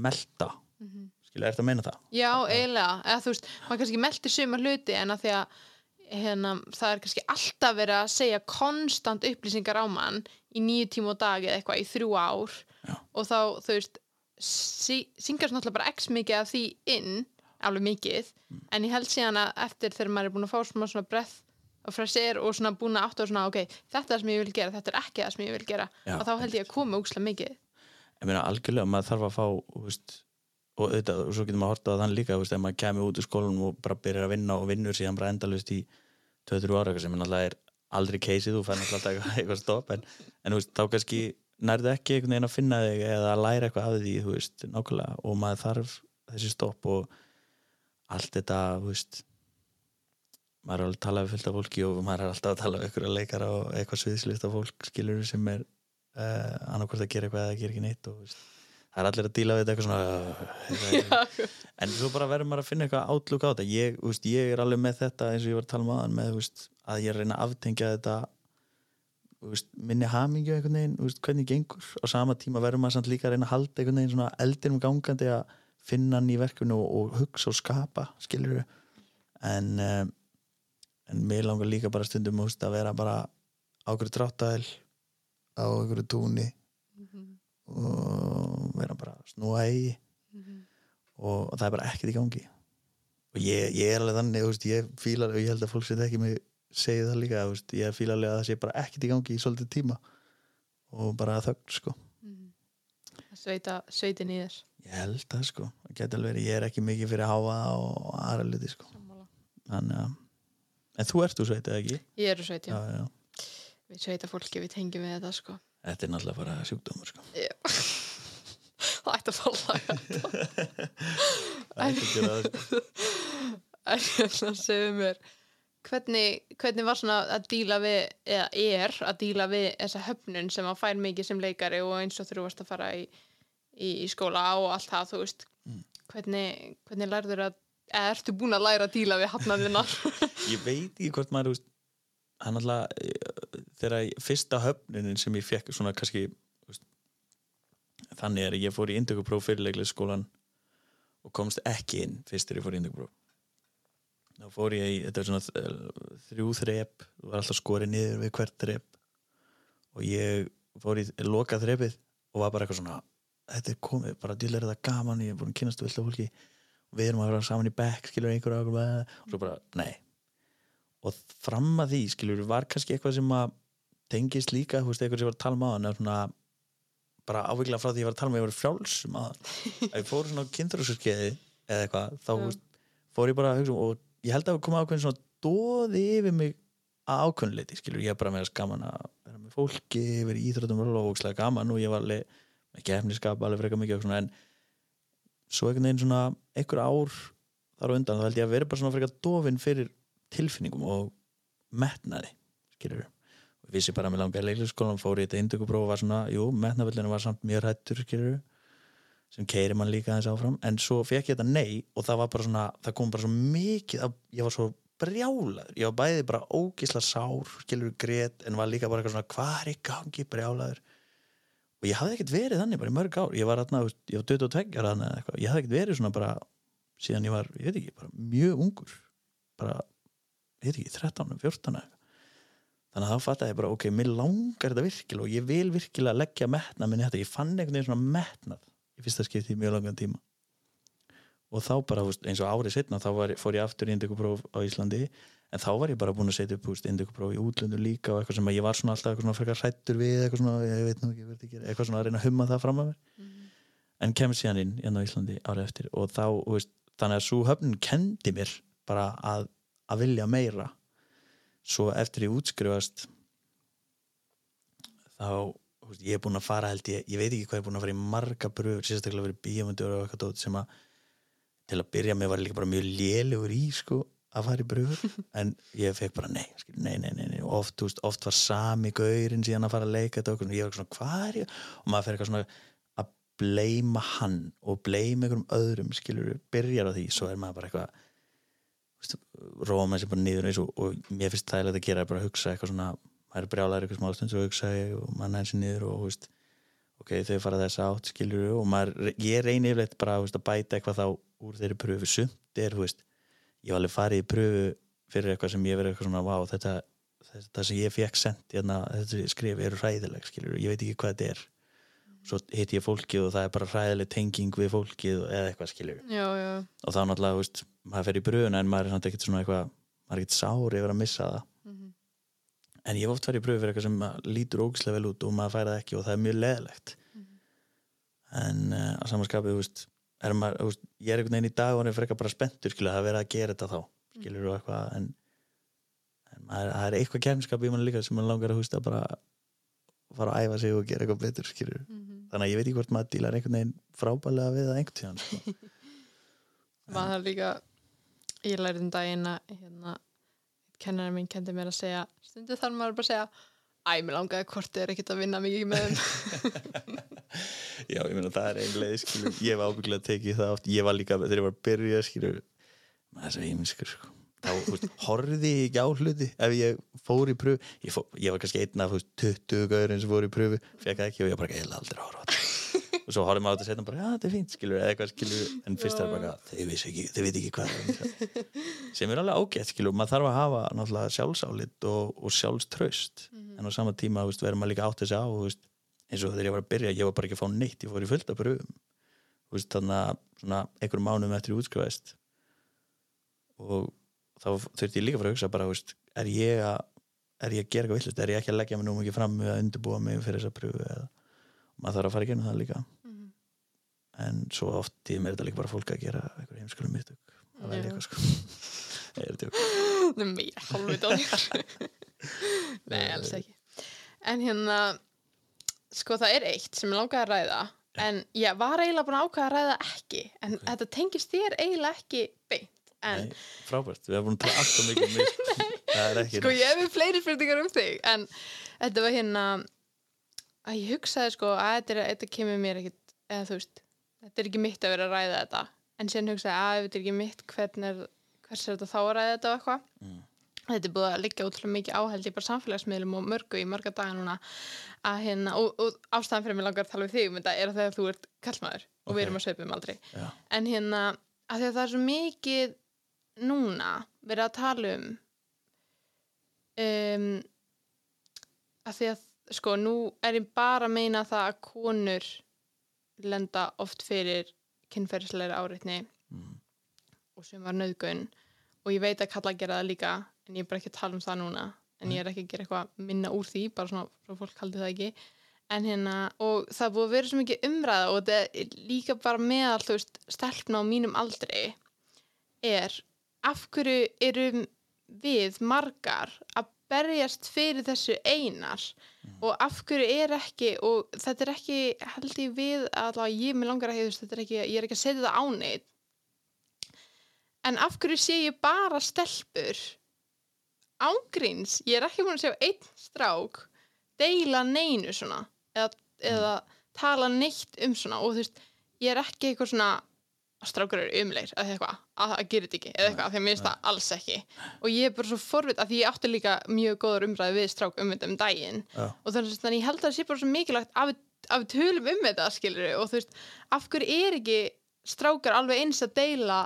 melta. Mm -hmm. skilja, ertu að meina það? Já, eiginlega, eða þú veist, maður kannski meldir suma hluti en að því að hérna, það er kannski alltaf verið að segja konstant upplýsingar á mann í nýju tíma og dag eða eitthvað í þrjú ár Já. og þá, þú veist sí, syngast náttúrulega bara x mikið af því inn, alveg mikið Mm. en ég held síðan að eftir þegar maður er búin að fá svona, svona breath og fræsir og svona búin að átta og svona, ok, þetta er það sem ég vil gera, þetta er ekki það sem ég vil gera Já, og þá held ég að koma úkslega mikið ég meina algjörlega, maður þarf að fá þú veist, og auðvitað, og svo getur maður hortað á þann líka, ef maður kemur út úr skólanum og bara byrjar að vinna og vinnur síðan bara endalust í 2-3 ára, sem náttúrulega er aldrei keisið, þú fær náttúrulega alltaf eitthvað, stopp en, en veist, þá kannski nærðu ekki einhvern veginn að finna þig eða að læra eitthvað af því, þú veist, nákvæmlega og maður þarf þessi stopp og allt þetta, þú veist maður er alveg að tala við fullt af fólki og maður er alltaf að tala við ykkur leikara og eitthvað sviðslist af fólk skilur sem er uh, annarkvort að gera eitthvað eða gera ekki neitt og veist, það er allir að díla við þetta eitthvað svona eitthvað, en svo bara verður maður að finna eitthvað átlúk á þetta. Ég, veist, ég er alveg með þetta eins og ég var að tala um aðan með veist, að ég reyna að aftengja þetta veist, minni hamingju einhvern veginn, hvernig gengur. Á sama tíma verður maður samt líka að reyna að halda einhvern veginn svona eldinum gangandi að finna hann í verkefni og, og hugsa og skapa skilur en um, en mér langar líka bara stundum að vera bara á okkur dráttæl á okkur túni og vera bara að snúa eigi og, og það er bara ekkert í gangi. Og ég, ég er alveg þannig veist, ég fíla, og ég held að fólk set ekki mig segi það líka, veist, ég fíla alveg að það sé bara ekkert í gangi í svolítið tíma. Og bara þögn sko. Sveita, sveitin í þér ég held það sko, það geti alveg verið ég er ekki mikið fyrir að háa og aðra luti sko. Þannig að en þú ert þú sveitið ekki? Ég eru sveit, já. Já, já. Við sveita fólki, við tengjum við þetta sko. Þetta er náttúrulega bara sjúkdómur sko. Já. Það ætti að falla Það er ekki að gera það sko. En hérna segðu mér hvernig, hvernig var svona að díla við eða er að díla við þessa höfnun sem að fær mikið sem leikari og eins og þú varst að fara í, í, í skóla og allt það, þú veist hvernig, hvernig lærður að eða ertu búin að læra að díla við hafnaðina Ég veit ekki hvort maður þú veist, hann alltaf eh, þegar fyrsta höfnunin sem ég fekk svona kannski þannig er ég fór í indökupróf fyrirleiklega skólan og komst ekki inn fyrst þegar ég fór í indökupróf þá fór ég í, þetta er svona eh, þrjú þrep, það var alltaf skorið niður við hvert þrep. Og ég fór í loka þrepið og var bara eitthvað svona þetta er komið, bara dýl er þetta gaman ég er búin að kynast vilt af fólki. Við erum að vera saman í back skilur einhver og og svo bara, nei. Og fram að því, skilur, var kannski eitthvað sem að tengist líka, þú veist, eitthvað sem var að tala um á hann bara áviklega frá því ég var að tala um að ég var frjálsum að að ég fór svona á kynþrósarskeiði eða eitthvað, þá Já. fór ég bara að hugsa um- og ég held að koma ákveðin svona dóði yfir mig að ákveðinleiti, skilur, ég er bara með þess gaman að vera með fólki, vera í íþróttum og ókslega gaman og ég var alveg með gefniskap alveg frekar mikið og svona en svo einhvern veginn svona einhver ár þar á undan þá held ég að vera bara svona frekar dofin fyrir tilfinningum og metnaði skilur og vissi bara að mér langaði leiklisskólan fór í þetta indökupróf og var svona, jú, metnaðvöldinu var samt mjög hættur skilur sem keiri mann líka aðeins áfram. En svo fekk ég þetta nei og það var bara svona það kom bara svo mikið að ég var svo brjálaður, ég var bæði bara ógisla sár, skilur grét en var líka bara eitthvað svona, hvað er í gangi brjálaður? Og ég hafði ekkert verið þannig bara í mörg ár, ég var veist, ég var 22 ára þarna eða eitthvað, ég hafði ekkert verið svona bara síðan ég var, ég veit ekki, bara mjög ungur. Bara, ég veit ekki 13, 14 eða eitthvað þannig að þá fattaði ég bara, ok, mér langar þetta virkilega og ég vil virkilega leggja metnað minni þetta, ég fann einhvern veginn svona metnað í fyrsta skipti í mjög langan tíma. Og þá bara, eins og árið setna þá var, fór ég aftur í indökupróf á Íslandi en þá var ég bara búin að setja upp indökupróf í útlöndu líka og eitthvað sem ég var svona alltaf eitthvað svona frekar hrættur við eitthvað svona, ég veit nú ekki, ég veit ekki eitthvað svona að reyna að humma það fram að mér. En kemur síðan inn hérna á Íslandi árið eftir og þá, veist, þannig að svo höfnin kendi mér bara að, að vilja meira svo eftir ég útskrifast þá ég er búin að fara held ég, ég veit ekki hvað ég er búin að fara í marga bröður sérstaklega verið bíómyndur og eitthvað sem að til að byrja með var líka bara mjög lélegur í sko að fara í bröður en ég fekk bara nei, skil, nei, nei, nei, nei. Oft, veist, oft var sami gaurinn síðan að fara að leika þetta og ég var svona, hvað er ég og maður fer eitthvað svona að bleima hann og bleima einhverjum öðrum skilur, byrjar á því, svo er maður bara eitthvað róa maður sér bara eins og, og mér finnst það að gera er bara að hugsa eitthvað svona, maður er brjálæður eitthvað smá stund svo hugsa og maður næði sér niður og veist, ok, þau fara þess átt skilur og maður, ég reyni yfirleitt bara veist, að bæta eitthvað þá úr þeirri pröfu. Sumt er, veist, ég var alveg farið í pröfu fyrir eitthvað sem ég verið eitthvað svona, vá, þetta, þetta sem ég fekk sendt hérna, þetta skrif eru hræðileg skilur, ég veit ekki hvað þetta er svo hitt ég fólkið og það er bara hræðileg tenging við fólkið eða eitthvað já, og þá náttúrulega, veist, maður fer í bröðuna en maður er samt ekkert svona eitthvað maður er ekkert sár yfir að missa það. Mhm. en ég hef oft farið í bröðu fyrir eitthvað sem lítur ógislega vel út og maður færa það ekki og það er mjög leðilegt en uh, á samanskapið, er ég er einhvern veginn í dag og hann er frekar bara spenntur skilur, að vera að gera þetta þá, skilur og eitthvað en, en maður, það er eitthvað kemskap í mann líka sem mann langar að hústa bara fara að æfa sig og gera eitthvað betur skilur, þannig að ég veit ekki hvort maður dílar einhvern veginn frábælega við það einhvern tíðan sko. maður líka ég lærið um daginn að hérna, kennarinn minn kendi mér að segja stundu þarf maður bara að segja æ, mér langaði hvort er ekkert að vinna mikið með þeim Já, ég meina það er ein leið skilur, ég hef ábygglega tekið það oft ég var líka, þegar ég var að byrja skilur maður er svo heiminskur sko. Þá horfði ég ekki á hluti ef ég fór í pröfu ég, fó, ég var kannski einn af þú veist, 20 gauðurinn sem fór í pröfu, fekk það ekki og ég bara ég aldrei horfa á þetta. Og svo horfði maður á þetta setna bara, já þetta er fínt, skilur, eða eitthvað skilur en fyrst er bara, þau vissi ekki, veit ekki hvað það er." sem er alveg ágætt skilur, maður þarf að hafa náttúrulega sjálfsálit og, og sjálfströst en á sama tíma, veist, verður maður líka átt þessi á veist, eins og þegar ég var að byrja, ég var bara ekki að fá neitt ég fór í fullt af pröfum veist, þannig að einhverjum mánum eftir ég útskrifaðist og þá þurfti ég líka fara að hugsa bara, veist, er ég að er ég að gera eitthvað villist, er ég ekki að leggja mig nú mikið fram með að undirbúa mig fyrir þessa pröfu eða maður þarf að fara að gera það líka Mhm. en svo oft er þetta líka bara fólk að gera einhver heimskulum mistök að velja Já. eitthvað sko er. Það er meira hálfveit á þér. Nei, alls ekki. En hérna, sko það er eitt sem ég langaði að ræða, en ég var eiginlega búin að ákvæða að ræða ekki, en þetta tengist þér eiginlega ekki. En Nei, frábært, við erum búin að tala alltaf mikið um mig sko. ég hef fleiri spurningar um þig, en þetta var hérna, að ég hugsaði sko að þetta, er, þetta kemur mér ekkit, eða þú veist, þetta er ekki mitt að vera að ræða þetta, en síðan hugsaði að þetta er ekki mitt, hvernig er, hvers er þetta þá að ræða þetta og eitthvað. Mm. Þetta er búið að liggja útrúlega mikið áhældi bara samfélagsmiðlum og mörgu í marga daga núna að hérna, og, og ástæðan fyrir mig langar að tala við þig um þetta er að þegar þú ert kallmaður og Ok. við erum að sveipum aldrei Já. en hérna, að að það er svo mikið núna verið að tala um um að því að sko nú er ég bara að meina það að konur lenda oft fyrir kynferðisleiri áreitni Mm. og sem var nöðgun og ég veit að kalla að gera það líka en ég er bara ekki að tala um það núna. En ég er ekki að gera eitthvað minna úr því bara svona frá fólk haldi það ekki. En hérna, og það búið að vera svo mikið umræða og þetta er líka bara þú veist, stelpna á mínum aldri er af hverju erum við margar að berjast fyrir þessu einar? Og af hverju er ekki og þetta er ekki held ég við að ég með langar að hefðu þetta er ekki, ég er ekki að setja það á neitt en af hverju sé ég bara stelpur ángríns, ég er ekki búin að sjá einn strák deila neinu svona eða, eða tala neitt um svona. Og þú veist, ég er ekki eitthvað svona að strákur eru umleir eða eitthvað, að það gerir þetta ekki eða eitthvað, af því að mér finnst það alls ekki. Og ég er bara svo forvit að því ég átti líka mjög góður umræði við strák um þetta um daginn. Já. og þannig að ég held að það sé bara svo mikilvægt að að við tölum um þetta skilur og þú veist, af hverju er ekki strákar alveg eins að deila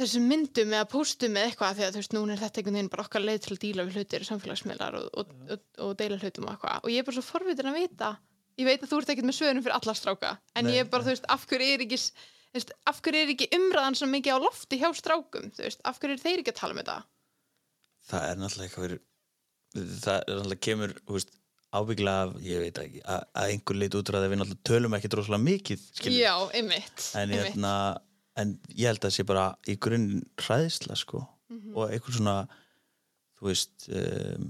þessum myndum eða póstum eða eitthvað því að þú veist, núna er þetta einhvern veginn bara okkar leið til að díla við hlutir samfélagsmiðlar og, og, og, og deila hlutum og eitthvað. Og ég er bara svo forvitin að vita ég veit að þú ert ekkert með svörum fyrir alla stráka en Nei, ég er bara, þú veist, af hverju er ekki veist, af hverju er ekki umræðan svo mikið á lofti hjá strákum, þú veist, af hverju er þeir ekki að tala um þetta það er náttúrulega eitthvað fyrir, það er náttúrulega kemur þú veist, ábygglega af, ég veit ekki að, að einhver leit útræði við náttúrulega tölum ekki droslega mikið skilur. Já, einmitt, en, hérna, en ég held að það sé bara í grunn hræðisla sko Mhm. og eitthvað svona þú veist um,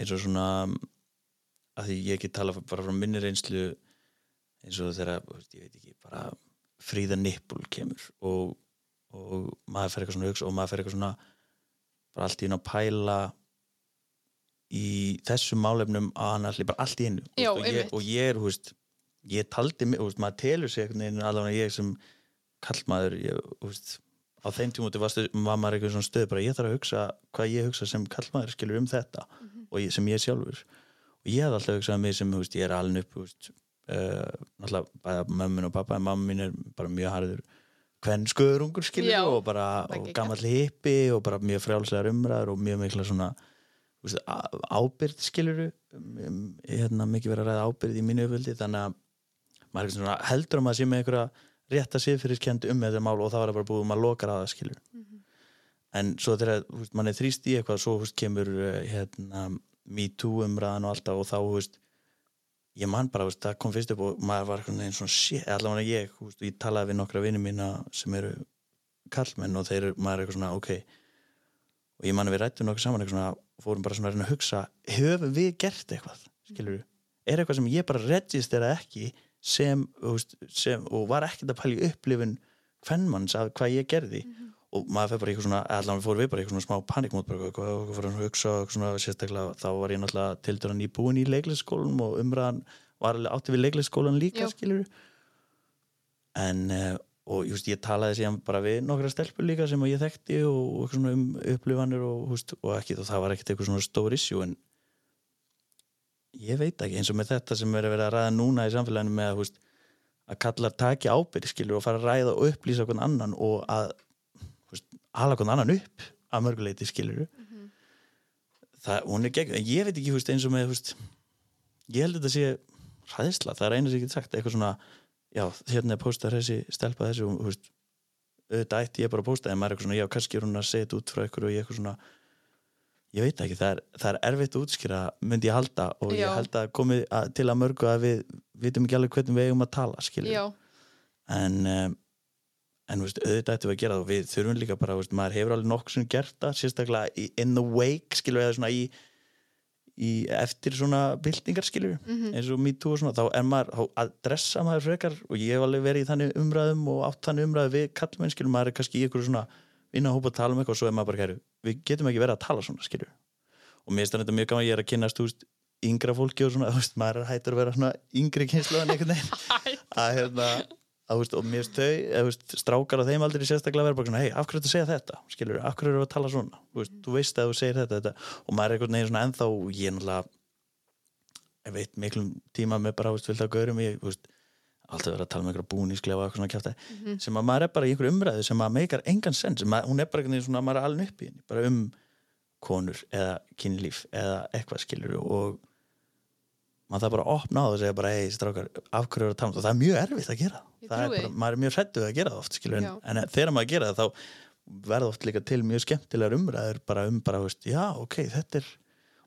eins og svona að því ég ekki tala bara frá minni reynslu eins og þegar ég veit ekki, bara fríða nippul kemur og, og maður fer eitthvað svona hugsa og maður fer eitthvað svona bara allt í einu að pæla í þessum málefnum að hann allir bara allt í þú Já, og, ég, og ég er, þú veist ég taldi þú veist, maður telur sig einhvern veginn allavega ég sem kallmaður ég, þú veist, á þeim tímúti var, stuð, var maður eitthvað svona stöð bara ég þarf að hugsa hvað ég hugsa sem kallmaður skilur um þetta Mhm. og ég, sem ég sjálfur og ég hef alltaf hugsað um mig sem, veist, ég er alveg upp uh, náttúrulega bæða mömmin og pappa en mamma mín er bara mjög harður skilur Já, og bara gamall hippi og bara mjög frjálslegar umræður og mjög mikla svona veist, á- ábyrgð skilur hérna, mikið verið að ræða ábyrgð í mínu öföldi þannig að maður svona, heldur að maður sé með einhverja rétta siðfyrirkendu um þetta mál og þá er það bara búið um að lokar að það skilur Mhm. en svo þegar mann er þrýst í eitthvað svo veist, kemur uh, hérna, me too umræðan og alltaf og þá þú veist, ég man bara, veist, það kom fyrst upp og maður var einn svona shit, allavega ég, veist, ég talaði við nokkra vinni mína sem eru kallmenn og þeir, maður er eitthvað svona, ok. Og ég man að við rættum nokkuð saman eitthvað svona, fórum bara svona að að hugsa höfum við gert eitthvað, skilur er eitthvað sem ég bara registera ekki sem, veist, sem og var ekkert að pæla í upplifun hvernmanns af hvað ég gerði og maður fyrir bara eitthvað svona, allan fór við bara eitthvað svona smá panikmót bara eitthvað, eitthvað fyrir að hugsa og eitthvað svona sérstaklega, þá var ég náttúrulega til dæra nýbúin í leiklisskólanum og umræðan var alveg átti við leiklisskólan líka skilur en uh, og just, ég talaði síðan bara við nokkra stelpur líka sem ég þekkti og, og svona um upplifanir og, og, ekki, og það var ekkert eitthvað svona stór issue en ég veit ekki eins og með þetta sem er að vera að ræða núna í samfélaginu með húst, að kalla taki ábyrg skilur og fara að ræða og upplýsa okkur annan og að húst, ala okkur annan upp að mörguleiti skilur mm -hmm. það, hún er gegn ég veit ekki húst, eins og með ég held að þetta sé ræðisla, það er einu sem ég get sagt eitthvað svona já, hérna er póstar þessi stelpa þessi og veist, auðvitað ætti ég bara að pósta en maður er eitthvað svona, já, kannski er hún að setja út frá ykkur og ég eitthvað svona ég veit ekki, það er, það er erfitt að útskýra myndi ég halda og já. ég held að komið að, til að mörgu að við vitum ekki alveg hvernig við eigum að tala, skiljið en um, en veist, auðvitað ættum við að gera það og við þurfum líka bara, veist, maður hefur alveg nokkur sem gert það sérstaklega in the wake, skiljið, eða svona í í, eftir svona byltingar skiljur mm -hmm. eins og MeToo og svona þá er maður þá að dressa maður frekar og ég hef alveg verið í þannig umræðum og átt þannig umræðu við kallmenn skiljur, maður er kannski í ykkur svona vinna að hópa að tala um eitthvað og svo er maður bara kæru við getum ekki verið að tala svona skiljur og mér finnst þetta mjög gaman, ég er að kynast úst, yngra fólki og svona, veist, maður er hættur að vera yngri kynslu en einhvern veginn. Að hérna að, veist, og mér finnst þau, eða, veist, strákar á þeim aldrei sérstaklega verður bara svona, hei, af hverju þetta segja þetta skilur, af hverju eru að tala svona veist, mm. þú veist að þú segir þetta, þetta og maður er einhvern veginn svona ennþá, ég er náttúrulega ég veit miklum tíma með bara, veist, vilt að gaurum ég, alltaf verður að tala með einhverja búnísklefa mm -hmm. sem að maður er bara í einhverju umræðu sem að meikar engan sens, að, hún er bara svona, maður er alveg upp í henni, bara um konur eða kynlíf eða eitthvað skilur og maður það bara að opna á það og segja bara hei strákar, afhverju eru að tala um það og það er mjög erfitt að gera það. Er bara, maður er mjög hrettuð að gera það oft skilur, en, en þegar maður gera það þá verða oft líka til mjög skemmtilegar umræður bara um bara, veist, já ok, þetta er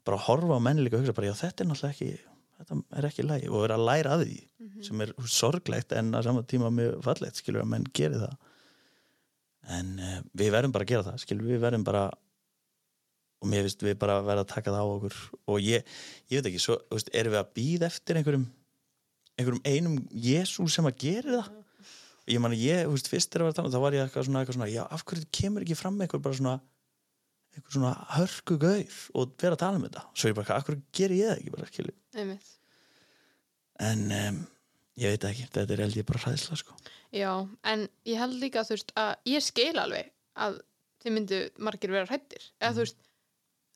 bara að horfa á menni líka og hugsa bara já þetta er náttúrulega ekki, þetta er ekki lægi og vera að læra að því mm -hmm. sem er sorglegt en að saman tíma mjög fallegt skilur að menn gerir það. En uh, við verðum bara að gera það skilur við verðum bara og mér finnst við bara að vera að taka það á okkur. Og ég, ég veit ekki, svo, veist, erum við að býða eftir einhverjum einhverjum einum Jésús sem að gera það? Og ég man að ég, veist, fyrst er að vera að tala þá var ég eitthvað svona, eitthvað svona, já, af hverju kemur ekki fram einhver bara svona einhver svona hörku gauð og vera að tala um þetta? Svo ég bara, af hverju ger ég það ekki bara, skilju en um, ég veit ekki, þetta er held ég bara hræðsla, sko. Já, en ég held líka, þú veist, að ég skil alveg að þið myndu margir vera hrættir eða mm. þú veist,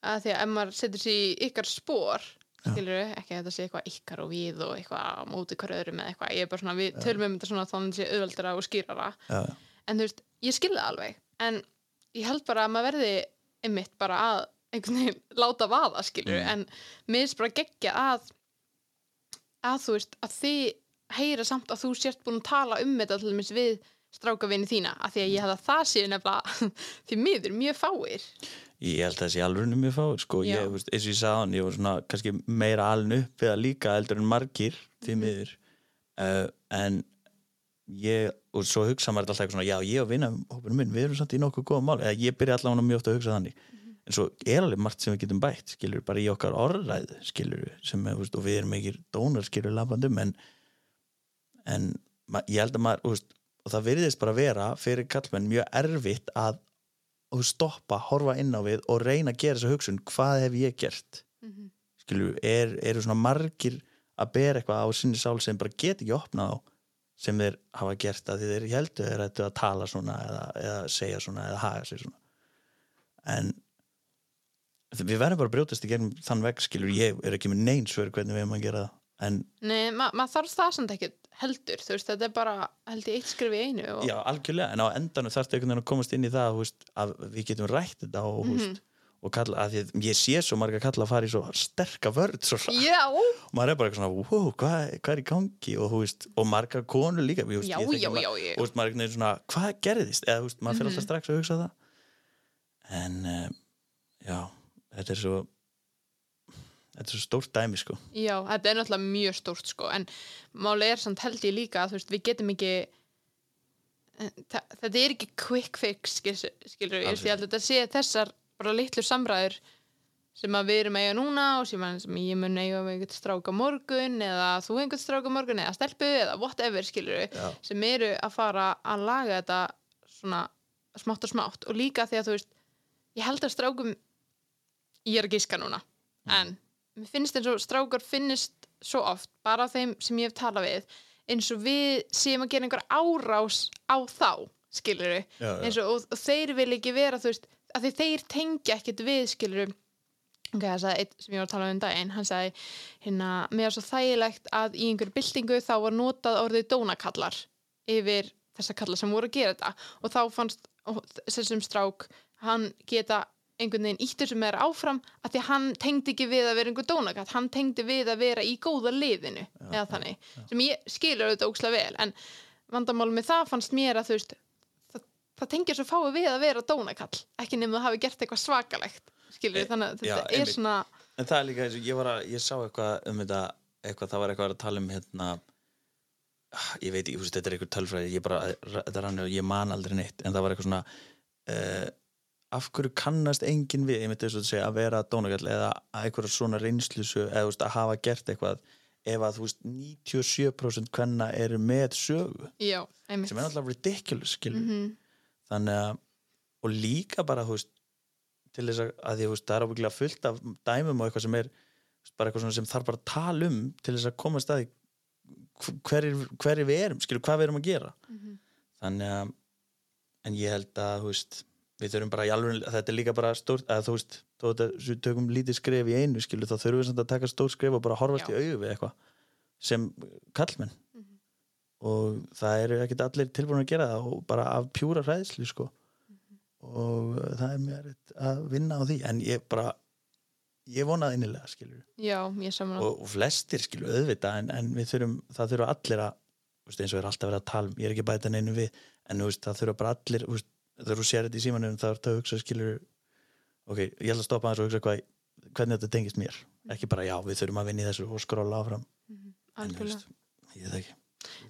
að því að ef maður setur sér í ykkar spór skilur við, ekki að þetta sé eitthvað ykkar og við og eitthvað á móti hverju öðrum eða eitthvað ég er bara svona, við tölum um þetta svona þannig að það sé auðveldara og skýrara Já. en þú veist, ég skilði það alveg en ég held bara að maður verði einmitt bara að einhvern veginn láta vaða, skilur við, mm. en mér er bara geggja að að þú veist, að þið heyra samt að þú sért búin að tala um þetta til dæmis við strákavinni þína, að því að ég hef að það sé nefnilega því miður mjög fáir Ég held að sé alveg mjög fáið sko, ég, veist, eins og ég sagði hann, ég var svona kannski meira aln upp eða líka eldur en margir því mhm. miður. Uh, en ég, og svo hugsa maður alltaf svona, já ég og vinna hópunum minn, við erum samt í nokkuð góða mál, eða ég byrja allavega mjög ofta að hugsa þannig, mm -hmm. en svo er alveg margt sem við getum bætt, skilur, bara í okkar orðræðu, skilur, sem er, veist, og við erum ekki dónar, skilur, lafandum, en en ég held að maður, veist, og það veriðist bara vera fyrir kallmenn mjög erfitt að og stoppa, horfa inn á við og reyna að gera þessa hugsun, hvað hef ég gert? Mm -hmm. skilju, er, eru svona margir að bera eitthvað á sinni sál sem bara get ekki opnað á sem þeir hafa gert að þeir heldur þeir ættu að tala svona eða, eða segja svona eða haga sig svona. En við verðum bara að brjótast í gegnum þann veg skilju, ég er ekki með neinsverð hvernig við erum að gera það en Nei, ma maður þarf það samt ekki heldur, þú veist, þetta er bara held ég eitt skrif í einu og... Já, algjörlega, en á endanum þarf þetta einhvern veginn að komast inn í það veist, að við getum rætt þetta og, mm -hmm. og kalla, að því, ég sé svo marga kalla að fara í svo sterka vörð svo og maður er bara eitthvað svona, wow, hvað, hvað er í gangi? Og, veist, og marga konu líka veist, Já, já, já, já. og maður er eitthvað svona, hvað gerðist? Eða maður fyrir mm -hmm. alltaf strax að hugsa það. En um, já, þetta er svo þetta er svo stórt dæmi sko Já, þetta er náttúrulega mjög stórt sko en máli er samt held ég líka að veist, við getum ekki þetta er ekki quick fix skilur við, ég held að þetta sé þessar bara litlu samræður sem að við erum eiga núna og sem, sem ég mun eiga við einhvern stráka morgun eða þú einhvern stráka morgun eða stelpu eða whatever skilur við, Já. sem eru að fara að laga þetta svona smátt og smátt og líka því að þú veist ég held að strákum ég er að gíska núna mm. en mér finnst eins og strákar finnist svo oft, bara þeim sem ég hef talað við eins og við séum að gera einhver árás á þá skilur já. eins og, og, og þeir vil ekki vera þú veist, að því þeir tengja ekkert við skilur ok, það sagði einn sem ég var að tala um daginn hann sagði, hérna, mér er svo þægilegt að í einhverju byltingu þá var notað orðið dónakallar yfir þessa kallar sem voru að gera þetta. Og þá fannst þessum strák hann geta einhvern veginn íttur sem er áfram að því hann tengdi ekki við að vera einhver dónakatt hann tengdi við að vera í góða liðinu eða þannig, sem ég skilur auðvitað ókslega vel, en vandamál með það fannst mér að þú veist það, það tengir svo fáið við að vera dónakall ekki nefnum að hafi gert eitthvað svakalegt skilur, þannig að Já, þetta er einmitt. svona En það er líka eins og ég var að, ég sá eitthvað um þetta, eitthvað, það var eitthvað að tala um hérna, ég veit veist, þetta er eitthvað tölfræði, ég bara, þetta rann og ég man aldrei neitt, en það var eitthvað svona, uh, af hverju kannast enginn við, ég myndi þess að segja, að vera dónagall eða að eitthvað svona reynslusu, eða veist, að hafa gert eitthvað, ef að veist, 97% hvenna eru með sögu, já, sem er alltaf ridiculous, skilur, Mhm. þannig að, og líka bara, veist, til þess að, að því, það er ábyggilega fullt af dæmum og eitthvað sem er bara eitthvað svona sem þarf bara að tala um til þess að koma að staði hverjir, hverjir við erum, skilur, hvað við erum að gera Mhm. þannig að en ég held að, þú veist við þurfum bara í alveg, þetta er líka bara stórt að þú veist, við tökum lítið skref í einu, skilur, þá þurfum við samt að taka stórt skref og bara horfast Já. í augu við eitthvað sem kallmenn Mhm. og það eru ekkert allir tilbúin að gera það og bara af pjúra hræðslu sko. Og uh, það er erfitt að vinna á því en ég bara ég vonaði innilega skilur já, og, og flestir skilur auðvitað en, en við þurfum, það þurfa allir að þú eins og er alltaf verið að tala um, ég er ekki að bæta neinu við en þú veist, það þurfa bara allir þú veist, þegar þú sér þetta í símanum þá er þetta að hugsa skilur ok, ég ætla að stoppa aðeins og hugsa hvað, hvernig þetta tengist mér. Ekki bara já, við þurfum að vinna í þessu og skróla áfram. En þú veist, ég veit ekki.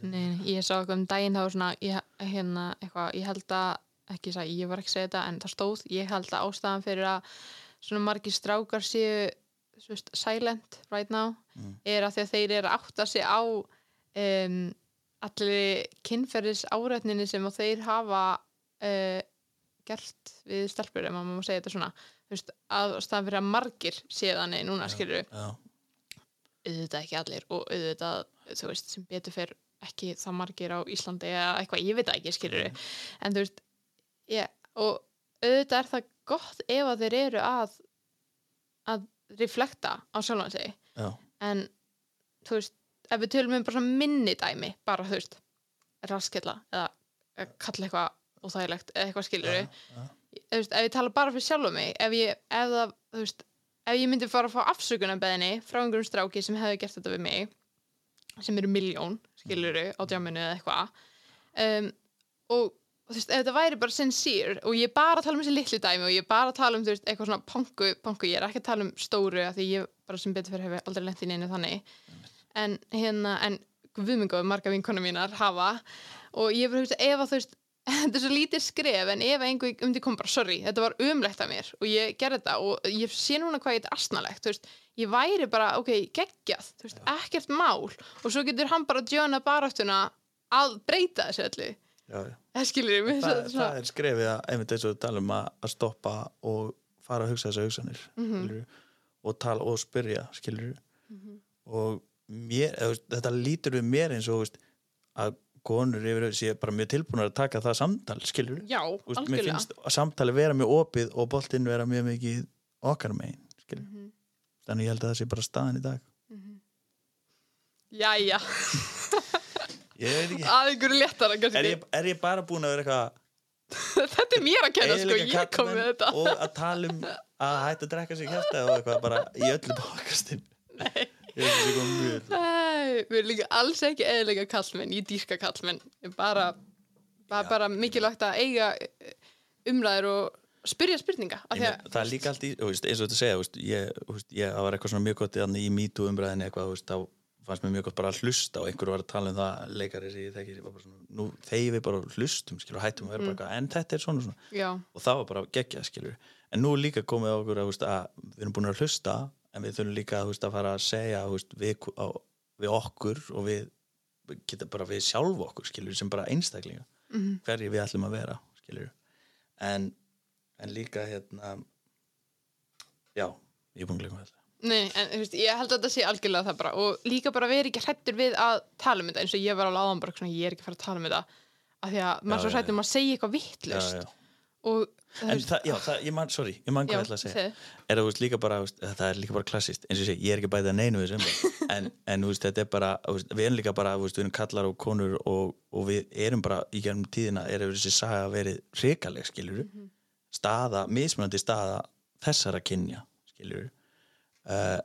Nei, ég sá eitthvað um daginn þá svona, ég, hérna, eitthvað, ég held að ekki að ég var ekki að segja þetta en það stóð, ég held að ástæðan fyrir að svona margir strákar séu þú veist, silent right now Mm. er að að þeir eru að átta sig á um, allir kynferðis árætninni sem að þeir hafa uh, gert við stelpur ef maður má segja þetta svona. Veist, ástæðan fyrir að margir séu þannig núna skilur auðvitað ekki allir og auðvitað þú veist sem betur fer ekki það margir á Íslandi eða eitthvað, ég veit ekki skilur en þú veist ég, og auðvitað er það gott ef að þeir eru að að reflekta á sjálfan sig. Já, en þú veist, ef við tölum um bara minni dæmi, bara þú veist raskella eða eða kalla eitthvað óþægilegt eða eitthvað skilur já. þú veist, ef ég tala bara fyrir sjálf mig ef ég, ef það, þú veist ef ég myndi fara að fá afsökunarbeðinni frá einhverjum stráki sem hefði gert þetta við mig sem eru miljón, skiluru á djáminu eða eitthvað um, og, og þú veist, ef þetta væri bara sincere og ég er bara að tala um þessi litlu dæmi og ég er bara að tala um, þú veist, eitthvað svona pongu, pongu ég er ekki að tala um stóru af því ég bara sem betur fyrir hefur aldrei lent í neinu þannig. En hérna, en viðmingóð marga vinkona mínar hafa og ég er bara, þú veist, ef að þú veist þetta er svo lítið skref en ef einhver um því kom bara, sorry, þetta var umlegt af mér og ég gerði þetta og ég sé núna hvað ég er asnalegt, þú veist, ég væri bara ok, geggjað, þú veist, ekkert mál. Og svo getur hann bara djöna baráttuna að breyta þessu öllu. Það skilur ég það, það er skrefið að einmitt eins og við talum að, að stoppa og fara að hugsa þessar hugsanir mm og tala og spyrja skilur og mér, eða, þú veist, þetta lítur við mér eins og þú veist, að konur yfir sé bara mjög tilbúnar að taka það samtal skilur já, mér algjörlega. finnst að samtali vera mjög opið og boltinn vera mjög mikið okkar megin skilur Mhm. þannig ég held að það sé bara staðan í dag. Jæja, ég veit ekki. Að einhverju léttara er kannski. ég, er ég bara búin að vera eitthvað Þetta er mér að kenna sko, ég kom með þetta. og að tala um að hætta að drekka sig kjæfta og eitthvað bara í öllu bókastin Nei. Við erum líka alls ekki eðilega kallmenn, ég dýrka kallmenn bara, bara, bara mikilvægt að eiga eh, umræður og spyrja spurninga að, það er líka allt í, veist, eins og þetta segja veist, ég, veist, ég, var eitthvað svona mjög gott í, MeToo umræðinni eitthvað, þá fannst mér mjög gott bara að hlusta og einhverju var að tala um það leikari sem ég svona, nú þegar við bara hlustum, skilur, hættum að vera bara eitthvað, en þetta er svona svona, já, og það var bara geggjað, skilur, en nú líka komið á okkur að við erum búin að hlusta en við þurfum líka, veist, að fara að segja veist, við, á, við okkur og við geta bara við sjálf okkur, skilur, sem bara einstaklinga Mhm. hverju við ætlum að vera, en, en líka hérna já, ég er búin að glemma þetta Nei, en veist, ég held að þetta sé algjörlega það bara. Og líka bara vera ekki hrættur við að tala um þetta eins og ég var bara svona, ég er ekki að fara að tala um þetta. Af því að maður er svo já, hrættur um að segja eitthvað já, vittlust já. og En það, já, það, ég man, sorry, ég man hvað ég ætla að segja. er það, þú veist, líka bara, veist, það er líka bara klassist eins og ég segi, ég er ekki bæðið að neinu við þessum en, en veist, þetta er bara, veist, við erum líka bara við erum kallar og konur og, og við erum bara, í gernum tíðina er þessi saga verið hrikaleg, skiljur staða, mismunandi staða þessara kynja, skiljur uh,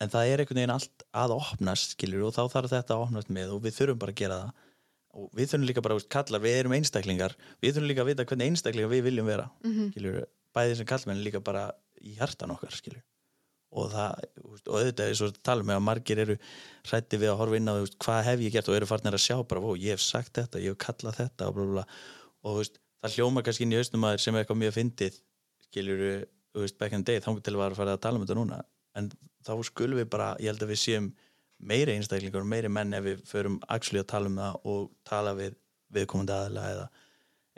en það er einhvern veginn allt að opnast, skiljur og þá þarf þetta að opnast með og við þurfum bara að gera það og við þurfum líka bara, veist, kallar, við erum einstaklingar við þurfum líka að vita hvernig einstaklingar við viljum vera Mhm. skilur, bæði sem kallmenn líka bara í hjartan okkar skilur. og það, og auðvitað er svo að tala með að margir eru hrætti við að horfa inn á hvað hef ég gert og eru farnir að sjá bara, ó, ég hef sagt þetta, ég hef kallað þetta og, bla, bla, bla. og veist, það hljóma kannski inn í haustum að sem er eitthvað mjög fyndið skilur, þú veist, back in the day þá til að að fara að tala um þetta núna en þá skulum við bara, ég held að við séum meiri einstaklingar og meiri menn ef við förum að tala um það og tala við viðkomandi aðila eða,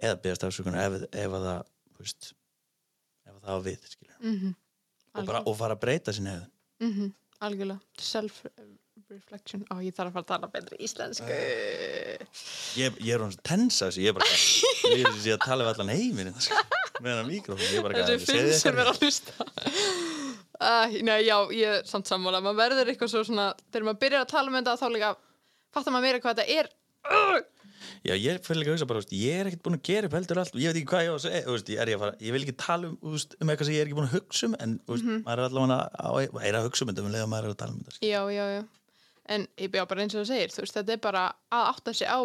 eða beðast afsökunar ef, ef að það veist, ef að það var við skilur. Mhm, og, bara, og fara að breyta sinni hefðun mhm, algjörlega. Self-reflection. Ó, ég þarf að fara að tala betri íslensku. Ég, ég er hann tensa þessu ég er bara þessi að tala við allan heiminn sko, með hennar mikrofón ég er bara "Segðu fimm eitthvað." sem er að hlusta uh, nei, já, ég er samt sammála. Maður verður eitthvað svo svona þegar maður byrjar að tala um þetta þá líka fattar maður meira hvað þetta er. Uh, já, ég fyrir líka að hugsa bara, ég er ekkert búin að gera upp heldur allt. Og ég veit ekki hvað ég á að segja ég, er ég, að fara, ég vil ekki tala um, um eitthvað sem ég er ekki búin að hugsa um en þú veist, maður er allavega að, að hugsa um þetta um leið og maður er að tala um þetta já, já, já. En ég bjá bara eins og þú segir, þú veist, þetta er bara að átta sig á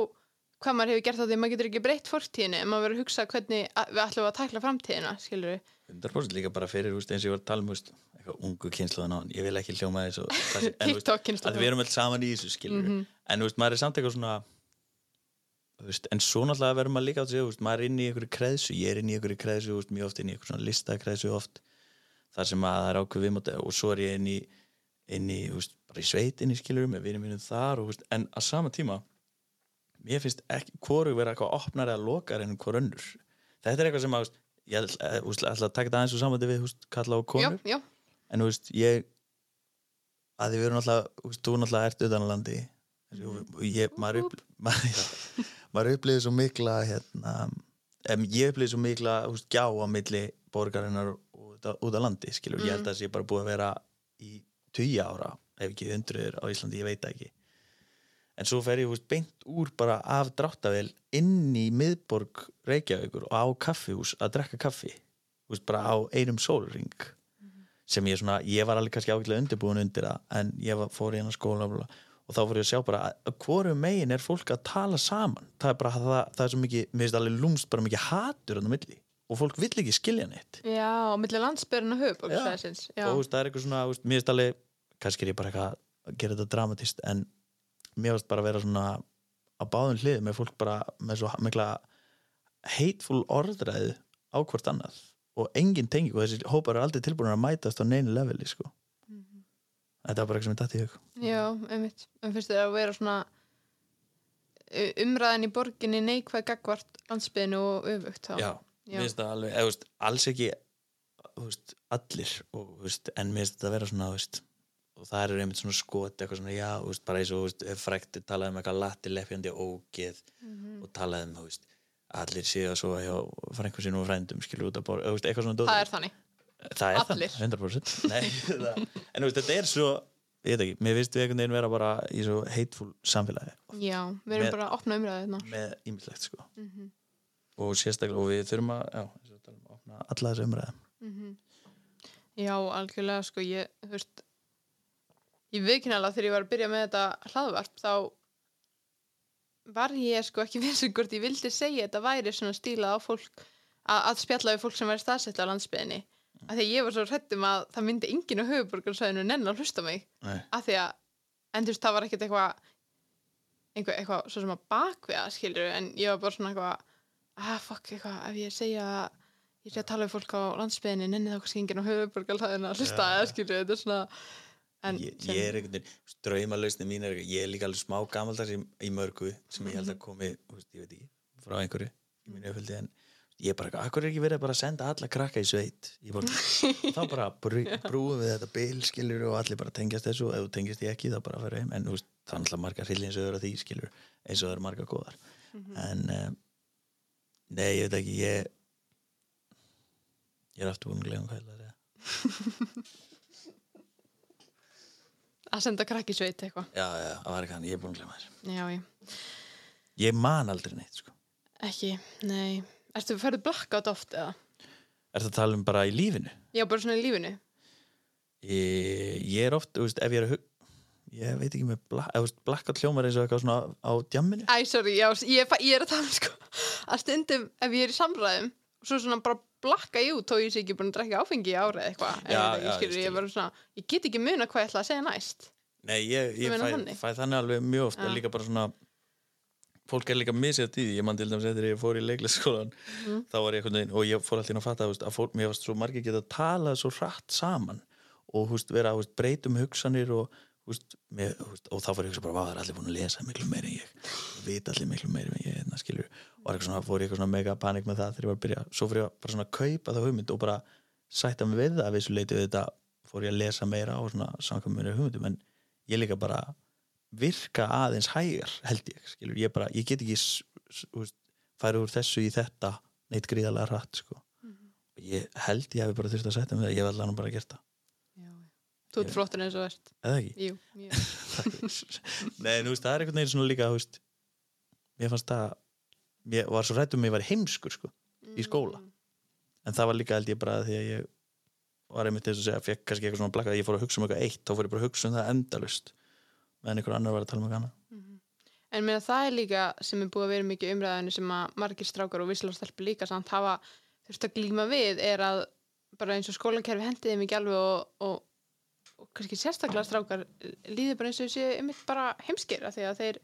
hvað maður hefur gert á því að maður getur ekki breytt fortíðinu en maður verður að hugsa hvernig við ætlum að tækla framtíðina, skilur við 100% líka bara fyrir, veist, eins og ég var að tala um ungu kynsluðan á ég vil ekki hljóma þessu en, TikTok-kynslóðin. að við erum öll saman í þessu skilur en þú veist, maður er samt eitthvað svona veist, en svo náttúrulega verður maður líka átt að segja, þú veist, maður er inn í einhverju kreðsu ég er inn í einhverju kreðsu, veist, mjög oft inn í einhverju svona listakreðsu oft þar sem að það er ákveð viðmóti og svo er ég inn í, inn í bara í sveitinni skilur með vinum mínum þar og, en að sama tíma mér finnst ekki hvoru vera eitthvað en þetta er eitthvað sem að, ég ætla, að taka þetta aðeins og samvændi við, veist, kalla á já, konur já, en þú veist, ég að því við erum náttúrulega, þú náttúrulega ert utan á landi. Og ég, maður, upp, maður, maður upplýði svo mikla hérna, em, ég upplýði svo mikla veist, gjá á milli borgarinnar út út á landi, skilur, ég held að það sé bara búið að vera í tugi ára ef ekki hundruður á Íslandi, ég veit ekki. En svo fer ég veist, beint úr bara af dráttavél inn í miðborg Reykjavíkur og á kaffihús að drekka kaffi. Veist, bara á einum sólring sem ég svona, ég var alveg kannski ágætlega undirbúin undir það, en ég var, fór í hennar skóla bla, og þá fór ég að sjá bara hvoru megin er fólk að tala saman? Það er bara, það, það er svo mikið, mér finnst alveg lúmst bara mikið hatur á milli. Og fólk vill ekki skilja neitt. Já, á milli landsbyrjun og já, og það er eitthvað svona, mér finnst alveg kannski er ég bara eitthvað að gera þetta dramatist en mér finnst bara að vera svona á báðum hlið með fólk bara með svo mikla hateful orðræðu á hvort annað og engin tenging og þessi hópar er aldrei tilbúin að mætast á neinu leveli sko. þetta var bara eitthvað sem ég dætti í hug já, einmitt en finnst þið að vera svona u- umræðan í borginni neikvæð gagvart landsbyrjunu og öfugt þá já, Já. mér finnst það alveg eða, veist, alls ekki veist, allir og, veist, en mér finnst þetta að vera svona og það er einmitt svona skot eitthvað svona, já, bara eins og frækti talaði um eitthvað latti leppjandi ógeð Mhm. og talaði um, þú veist allir séu að sofa hjá frængu sínum og frændum skilur út að þú veist, eitthvað svona það dót. er þannig það er allir. það, 100% Nei, það, en þú veist, þetta er svo ég veit ekki, mér finnst við einhvern veginn vera bara í svo hateful samfélagi já, við erum Með- bara að opna umræðu hérna með ímislegt sko Mhm. og sérstaklega, og við þurfum að já, opna alla þessu umræði Mhm. Já, algjörlega sko ég, þú veist ég viðkynnalega þegar ég var að byrja með þetta hlaðvarp þá var ég sko ekki vissin hvort ég vildi segja þetta væri svona stílað á fólk að, að spjalla við fólk sem væri staðsett á landsbyðinni af því að ég var svo hrættum að það myndi enginn á höfuborgarsæðinu nenn að hlusta mig Nei. af því að, en þú veist, það var ekkert eitthvað eitthvað, eitthvað svo sem að bakviða skilur, en ég var bara svona eitthvað ah, fuck, eitthvað, ef ég segja að ég sé að tala við fólk á landsbyðinni nenni þá kannski enginn á höfuborgarsæðinu að hlusta Já. eða skilur, þetta er svona en ég, ég er einhvern veginn, draumalausni mín er ég er líka alveg smá gamaldags í, í mörgu sem ég held að komi, þú veist, ég veit ekki frá einhverju í mínu öföldi en ég bara, akkur er ekki verið bara að senda alla krakka í sveit? Bara, þá bara brú, brúum við þetta bil skilur og allir bara tengjast þessu ef þú tengjast ég ekki þá bara fyrir heim en veist, það er alltaf margar hryllinsögur af því skilur eins og það eru margar góðar. En um, nei, ég veit ekki ég ég er aftur búin að glemja hvað ég ætla að Að senda krakki sveit eitthvað. já, já, það var hann, ég er búin að glemja þessu Já, ég. ég man aldrei neitt sko Ekki, nei. Ertu ferðu blackout oft eða? er það að tala um bara í lífinu Já, bara svona í lífinu. ég, ég er oft, þú veist, ef ég er að hug ég veit ekki með bla, eða, þú veist, blakkat hljómar eins og eitthvað svona á djamminu Æ, sorry, já, ég, ég er að tala um, sko að stundum ef ég er í samræðum svo svona bara blakka ég út þó ég sé ekki búin að drekka áfengi í árið eitthvað. Ég, skilur, ég bara svona, ég get ekki muna hvað ég ætla að segja næst. Nei, ég, ég fæ, fæ þannig alveg mjög oft Já. líka bara svona fólk er líka misið því, ég man til dæmis eftir ég fór í leiklisskólan Mhm. þá var ég einhvern veginn og ég fór alltaf inn að fatta að fólk, mér varst svo margir geta að tala svo hratt saman og veist, vera veist, breytum hugsanir og, veist, og þá fór ég hugsa bara, "Vá, það er allir búin að lesa miklu meira en ég vita allir miklu meira en ég hérna, skilur, og var eitthvað svona, fór ég eitthvað svona mega panik með það þegar ég var að byrja, svo fór ég bara svona að kaupa það hugmynd og bara sætta mig við það að vissu leiti við þetta fór ég að lesa meira og svona samkvæm mér hugmyndum en ég líka bara virka aðeins hægar held ég, skilur, ég bara, ég get ekki færi úr þessu í þetta neitt gríðarlega hratt sko. og ég held ég hefði bara þurft að setja mig það, ég hef allan bara gert það. Þú ert Ég- flottur eins og verst eða ekki? Jú, ég. Nei, þú veist, það er einhvern veginn svona líka veist, mér fannst það ég var svo rættum að ég var heimskur sko, í skóla. En það var líka held ég bara því að ég var einmitt þess að segja, fekk kannski eitthvað svona blakað ég fór að hugsa um eitthvað eitt, þá fór ég bara að hugsa um það endalust meðan einhver annar var að tala um eitthvað annað. En meina það er líka sem er búið að vera mikið umræðinu sem að margir strákar og visslástelpur líka samt hafa þurft að glíma við er að bara eins og skólankerfi hendiði mikið alveg og, og, og kannski sérstaklega strákar líður bara eins og þessi einmitt bara því að þeir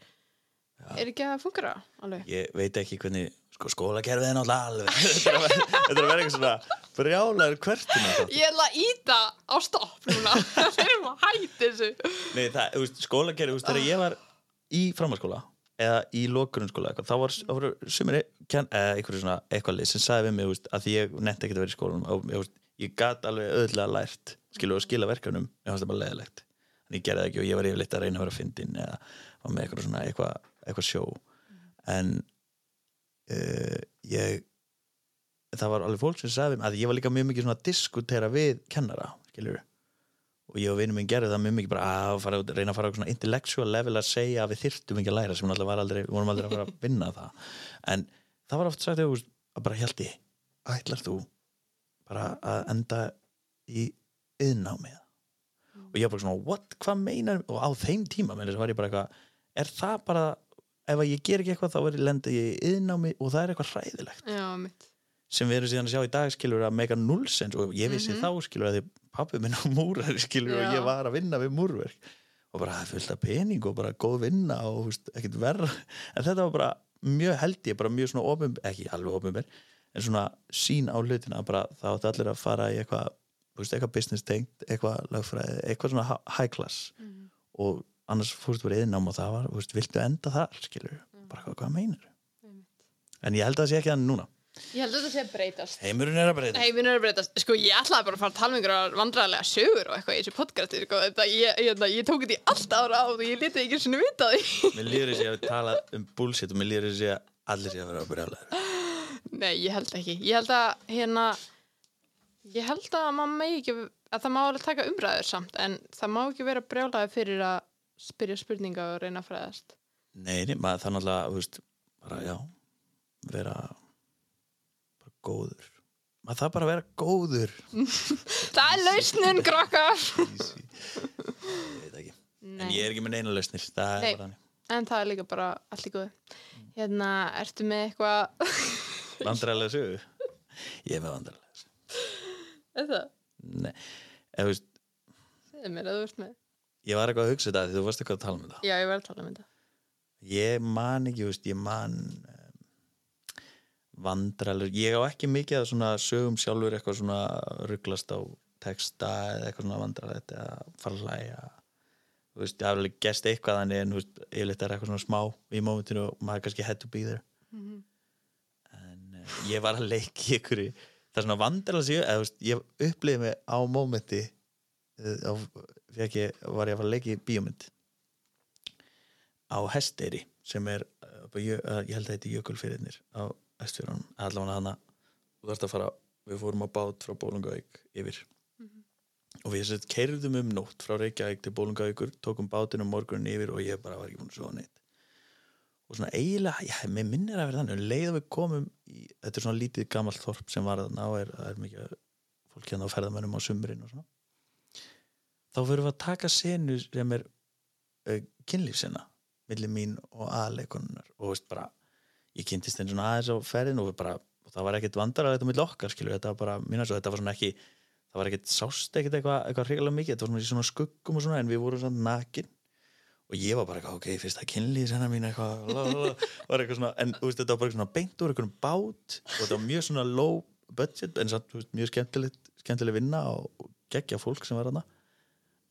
er ekki að fungera alveg. ég veit ekki hvernig sko, skólakerfið er náttúrulega alveg þetta er að vera- er að eitthvað svona brjálæður hvertina Ég ætla að íta á stopp núna. Þeir eru að hætti þessu. Skólakerfið, þegar ég var í framhalskóla eða í lokurunskóla eitthvað, þá var, sumir eitthvað lið sem sagði við mig, veist, að ég nefndi ekki að vera í skólanum og veist, ég gat alveg öðlega lært skilu og skila verkanum, ég fannst það bara leðilegt en ég gerði það ekki og ég var yfirleitt að reyna að vera fyndin eða var með eitthvað svona eitthvað, eitthvað sjó. En uh, ég það var alveg fólk sem sagði við að ég var líka mjög mikið svona að diskutera við kennara, skilur og ég og vinnum minn gerði það mjög mikið bara að fara, reyna að fara á svona intellectual level að segja að við þyrftum ekki að læra sem var aldrei, við vorum aldrei að fara að vinna það. En það var oft sagt að bara hjaldi, ætlar þú bara að enda í yðnámið og ég var bara svona, what, hvað meinar? Og á þeim tíma, menn þess að var ég bara eitthvað er það bara, ef ég ger ekki eitthvað þá er ég lendi í yðnámi og það er eitthvað hræðilegt Já, sem við erum síðan að sjá í dag skilur að mega nullsens og ég vissi Mhm. þá skilur að því pappi minn á múrar skilur og Já. ég var að vinna við múrverk og bara það fullt af pening og bara góð vinna og veist, ekkert verra en þetta var bara mjög held ég bara mjög svona opum, ekki alveg opumber en svona sín á hlutina bara það átti allir að fara í eitthvað eitthvað business tengt, eitthvað lögfræði eitthvað svona hi- high class Mhm. og annars fórstu bara yðnám og það var, þú veist, viltu enda þar skilur, Mhm. bara hvað, hvað meinar en ég held að það sé ekki þannig núna Ég held að þetta sé að breytast. heimurinn er að breyta Nei, við erum að breytast. Sko, ég ætlaði bara að fara að tala um einhverjar vandræðilega sögur og eitthvað í þessu podcasti, sko. Ég, ég, ég, ég tók þetta í allt ára á og ég lítið ekki svona vita því. Mér líður þessi að tala um bullshit og mér líður þessi að allir sé að vera að brjálæður. Nei, ég held ekki. Ég held að, hérna, ég held að maður megi ekki, að það má alveg taka umræður samt, en það má ekki vera brjálæði fyrir að spyrja spurninga og reyna að fræðast. Nei, maður það náttúrulega, þú veist, bara já, vera bara góður. Maður það bara að vera góður. Það er lausnin, krakkar! Ég veit ekki. En Nei, ég er ekki með neina lausnir, það er þannig. en það er líka bara allt í góðu. Hérna, ertu með eitthvað, Vandræðlega sögu. Ég er með vandræðlega sögu. er það? Nei, eða, þú veist, Segðu mér að þú ert með. Ég var eitthvað að hugsa þetta því þú varst eitthvað að tala um þetta. Já, ég var að tala um þetta. Ég man ekki, veist, ég man um, vandræðlega, ég á ekki mikið að svona sögum sjálfur eitthvað svona rugglast á texta eða eitthvað svona vandræðilegt eða hlæja þú veist, ég haf alveg gest eitthvað þannig en veist, yfirleitt er eitthvað svona smá í mómentinu og maður kannski had to be there Mhm. en uh, ég var að leika í ykkur það er svona vandilega séu eða, þú veist, ég upplýði mig á mómenti á, fekk ég, var ég að fara að leika í bíómynd á Hesteyri sem er Jö- uh, ég held að þetta er Jökulfyrirnir á Hestfjörunum allavega hana. Þú þarfst að fara, við fórum á bát frá Bólungavík yfir. Og við sett keirðum um nótt frá Reykjavík til Bólungavíkur, tókum bátinn um morgunin yfir og ég bara var ekki búin að sofa neitt. Og svona eiginlega, já, mér minnir að vera þannig um leið að við komum í, þetta er svona lítið gamalt þorp sem var þarna og er, er mikið fólk hérna á ferðamönnum á sumrin og svona þá fyrir við að taka senu sem er uh, kynlífsina millir mín og aðleikonunar og veist bara, ég kynntist þeim svona aðeins á ferðin og, bara, og það var ekkert vandar að þetta milli okkar, skilur, þetta var bara mín að þetta var svona ekki, það var ekkert sást ekkert eitthvað, eitthvað hrigalega mikið, þetta var svona í svona skuggum og svona, en við vorum svona nakin. Og ég var bara eitthvað, ok, fyrst það kynlífs hennar mín eitthvað, eitthvað svona en veist, þetta var bara svona beint úr einhvern bát og þetta var mjög svona low budget en samt, veist, mjög skemmtilegt, skemmtileg vinna og, geggja fólk sem var hana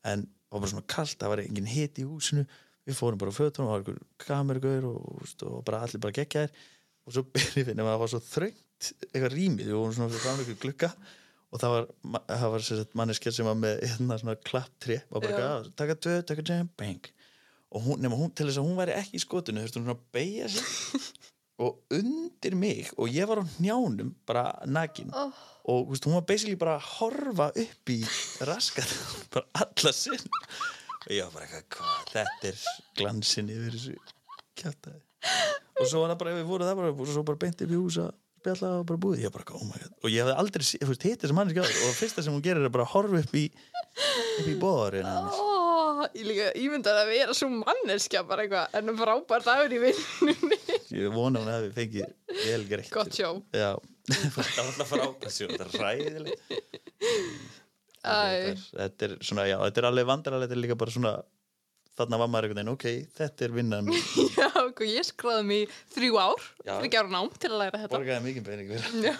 en það var bara svona kallt, það var engin hit í húsinu. Við fórum bara á fötunum, það var einhver kamergur og, og bara allir bara geggjaðir. Og svo byrjum við, nema það var svo þröngt eitthvað rýmið, við vorum svona fyrir fram einhver glugga. Og það var, var manneskja sem var með hérna svona klapptri og bara, Já. "Ah, taka tvö, taka jam, bang. Og hún, nema hún, til þess að hún væri ekki í skotinu þurfti hún að beigja sig og undir mig og ég var á njánum bara nakin. Oh. og veist, hún var basically bara að horfa upp í raskat bara alla sinn. Og ég var bara eitthvað, hvað, þetta er glansin yfir þessu kjátaði og svo var það bara, við vorum það bara og svo bara beint upp í hús að spjalla og bara búið. Ég bara, oh my god, og ég hafði aldrei þú veist, hitt þessi áður og það fyrsta sem hún gerir er bara að horfa upp í upp í bóðarinn Ó, ég líka ímyndað að vera svo manneskja bara eitthvað en frábær dagur í vinnunni ég vona hún að við fengið vel greitt gott sjó já, það var alltaf frábært sjó, þetta er ræðilegt þetta er, þetta er svona, já, þetta er alveg vandrarlega þetta er líka bara svona þarna var maður einhvern veginn, ok, þetta er vinnan já, sko, ég skráði mig í þrjú ár Já. fyrir gjára nám til að læra þetta. Borgaði mikið pening fyrir Já.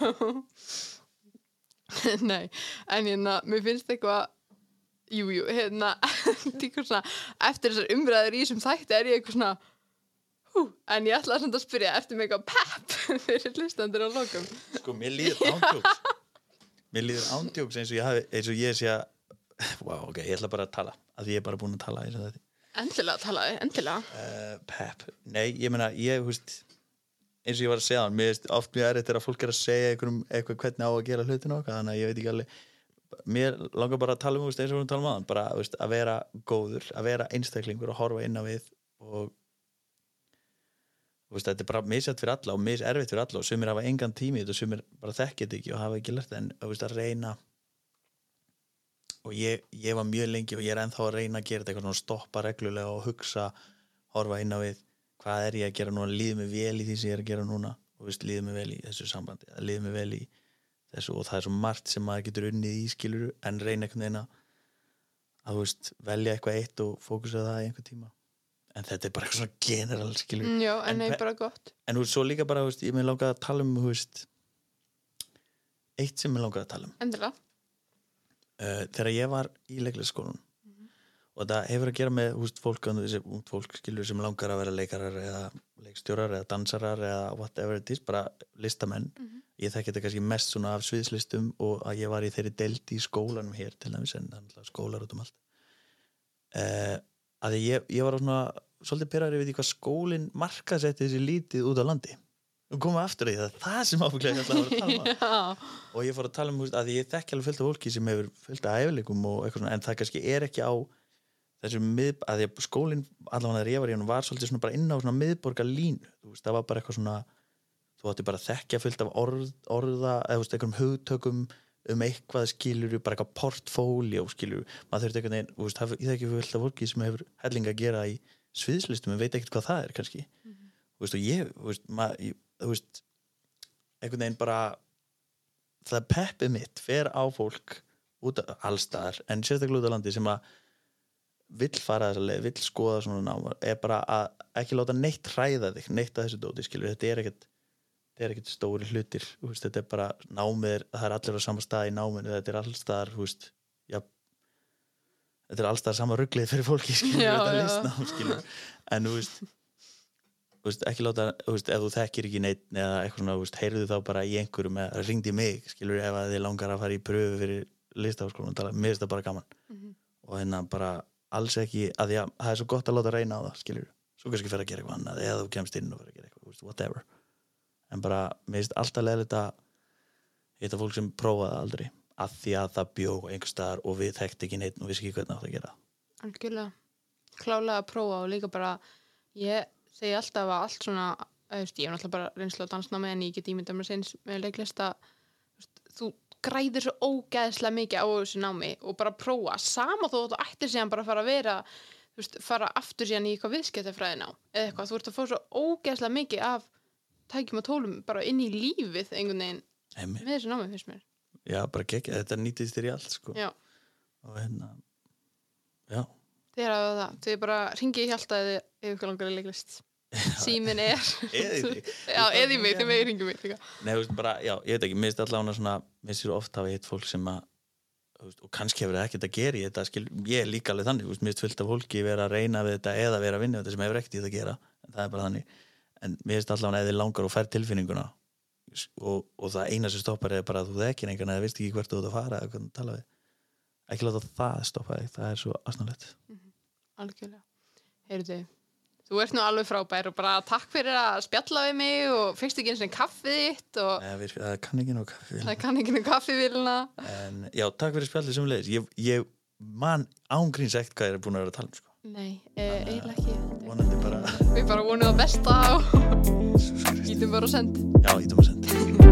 Nei, en hérna, mér finnst eitthvað Jú, jú, hérna Eftir þessar umræður í þessum þætti er ég eitthvað svona En ég samt að spyrja Eftir mig eitthvað pepp fyrir hlustandur á lokum? Sko, mér líður ándjóks mér líður ándjóks eins og ég hafi eins og ég sé að wow, ok, ég ætla bara að tala að ég er bara búin að tala eins og þetta. Endilega talaði, endilega. Uh, Pep, nei, ég meina ég, húst eins og ég var að segja hann, mér veist oft mjög erfitt er að fólk er að segja einhverjum eitthvað hvernig á að gera hlutin okkar þannig að ég veit ekki alveg. Mér langar bara að tala um, veist, eins og við erum að tala um aðan bara, veist, að vera góður, að vera einstaklingur og horfa inn á við og veist, þetta er bara misjætt fyrir alla og miserfitt fyrir alla og sumir hafa engan tími og sumir bara þekkið þetta ekki og hafa ekki lært en veist, að reyna. Og ég, ég var mjög lengi og ég er ennþá að reyna að gera þetta eitthvað svona stoppa reglulega og hugsa horfa inn á við hvað er ég að gera núna, líður mig vel í því sem ég er að gera núna? Og veist, líður mig vel í þessu sambandi líður mig vel í þessu og það er svo margt sem maður getur unnið í skiluru en reyna einhvern veginn að veist, velja eitthvað eitt og fókusa það í einhver tíma en þetta er bara eitthvað svona general skilur Mm, Já, en nei, pe- bara gott. En þú veist, svo líka bara, veist, ég með langaði að tala um veist, eitt sem ég langaði að tala um. Endilega. Uh, þegar ég var í leiklisskólan og það hefur að gera með veist, fólk, þessi ungt fólk skilur sem langar að vera leikarar eða leikstjórar eða dansarar eða whatever it is bara listamenn. Ég þekki þetta kannski mest svona af sviðslistum og að ég var í þeirri deldi í skólanum hér til það er náttúrulega skólar út um allt. Uh, að ég, ég var svona svolítið pyrraður við því hvað skólinn markasetti þessi lítið út á landi. Og við aftur í það, það sem tala um. Og ég fór að tala um að ég þekki alveg fullt af fólki sem hefur fullt af æfileikum og eitthvað svona en það kannski er ekki á þessu mið, að því að skólinn allavega þegar ég var í hann var svolítið svona bara inn á svona miðborgar línu, veist, það var bara eitthvað svona þú átti bara að þekkja fullt af orð, orða, eða veist, einhverjum hugtökum um eitthvað skilur bara eitthvað portfóljó skilur, maður veginn þú veist, það- ég þekki fullt af fólki sem hefur helling að gera í sviðslistum en veit ekkert hvað það er kannski. Þú veist, og ég, veist, maður, ég, veist einhvern veginn bara það peppið mitt fer á fólk út af allstaðar en sérstaklega út af landi sem að vill fara þessa leið, vill skoða svona námar er bara að ekki láta neitt hræða þig neitt að þessu dóti, skilur, þetta er ekkert þetta er ekkert stóri hlutir veist, þetta er bara námið, það er allir á sama stað í náminu, þetta er allstaðar veist, já þetta er allstaðar sama rugglið fyrir fólki skilur, Já, já. listnám, en þú veist veist, ekki láta, ef þú þekkir ekki neitt eða eitthvað svona, heyrðu þá bara í einhverjum eða ringdi mig, skilur ef þið langar að fara í pröfu fyrir listafaskólan tala, mér finnst það bara gaman Mhm. og hérna bara alls ekki að að það er svo gott að láta reyna á það, skilur svo kannski fyrir að gera eitthvað annað eða þú kemst inn og fyrir að gera eitthvað, whatever en bara, mér finnst alltaf leðilegt að hitta fólk sem prófaði það aldrei að því að það bjó einhver staðar og við þekkti ekki neitt og vissi ekki hvernig átt að gera það. algjörlega klálega að prófa og líka bara ég segi alltaf að allt svona veist, ég er náttúrulega bara reynslu á dansnámi en ég get ímyndað mér sinns með leiklista þú veist, þú græðir svo ógeðslega mikið á þessu námi og bara prófa sama þó að þú ættir síðan bara að fara að vera veist, fara aftur síðan í eitthvað viðskiptafræðin á eða eitthvað, þú ert að fá svo ógeðslega mikið af tækjum og tólum bara inn í lífið einhvern veginn Einmitt. með þessu námi finnst mér Já, bara gekkja, þetta nýtist þér í allt sko. Já. og hérna já, Þið er að það, þið bara ringi í hjáltaði ef ykkur langar í leiklist Símin er Eða. Já, eða í mig, þið megið ringi mig Nei, þú veist, bara, já, ég veit ekki, mér finnst allavega svona, mér finnst ofta hafa hitt fólk sem að og kannski hefur það ekkert að gera í þetta skil, ég er líka alveg þannig, mér finnst fullt af fólki vera að reyna við þetta eða vera að vinna við þetta sem hefur ekkert í það að gera, en það er bara þannig en mér finnst allavega eða langar og fær tilfinninguna og, og það eina sem stoppar er bara að þú þekkir engan eða veist ekki hvert þú ert að fara eða hvernig tala við. Ekki láta það stoppa þig, það er svo asnalegt. Algjörlega. Heyrðu, þú ert nú alveg frábær og bara takk fyrir að spjalla við mig og fyrst ekki eins og kaffið þitt og Nei, við, það kann ekki nú kaffi það kann ekki nú kaffivíluna en já, takk fyrir spjallið sem leiðis ég, ég man ángríns ekkert hvað ég er búin að vera að tala um sko. Nei, e, eiginlega ekki. vonandi bara Við bara vonum það besta Christ. ítum bara send. Já, ítum að senda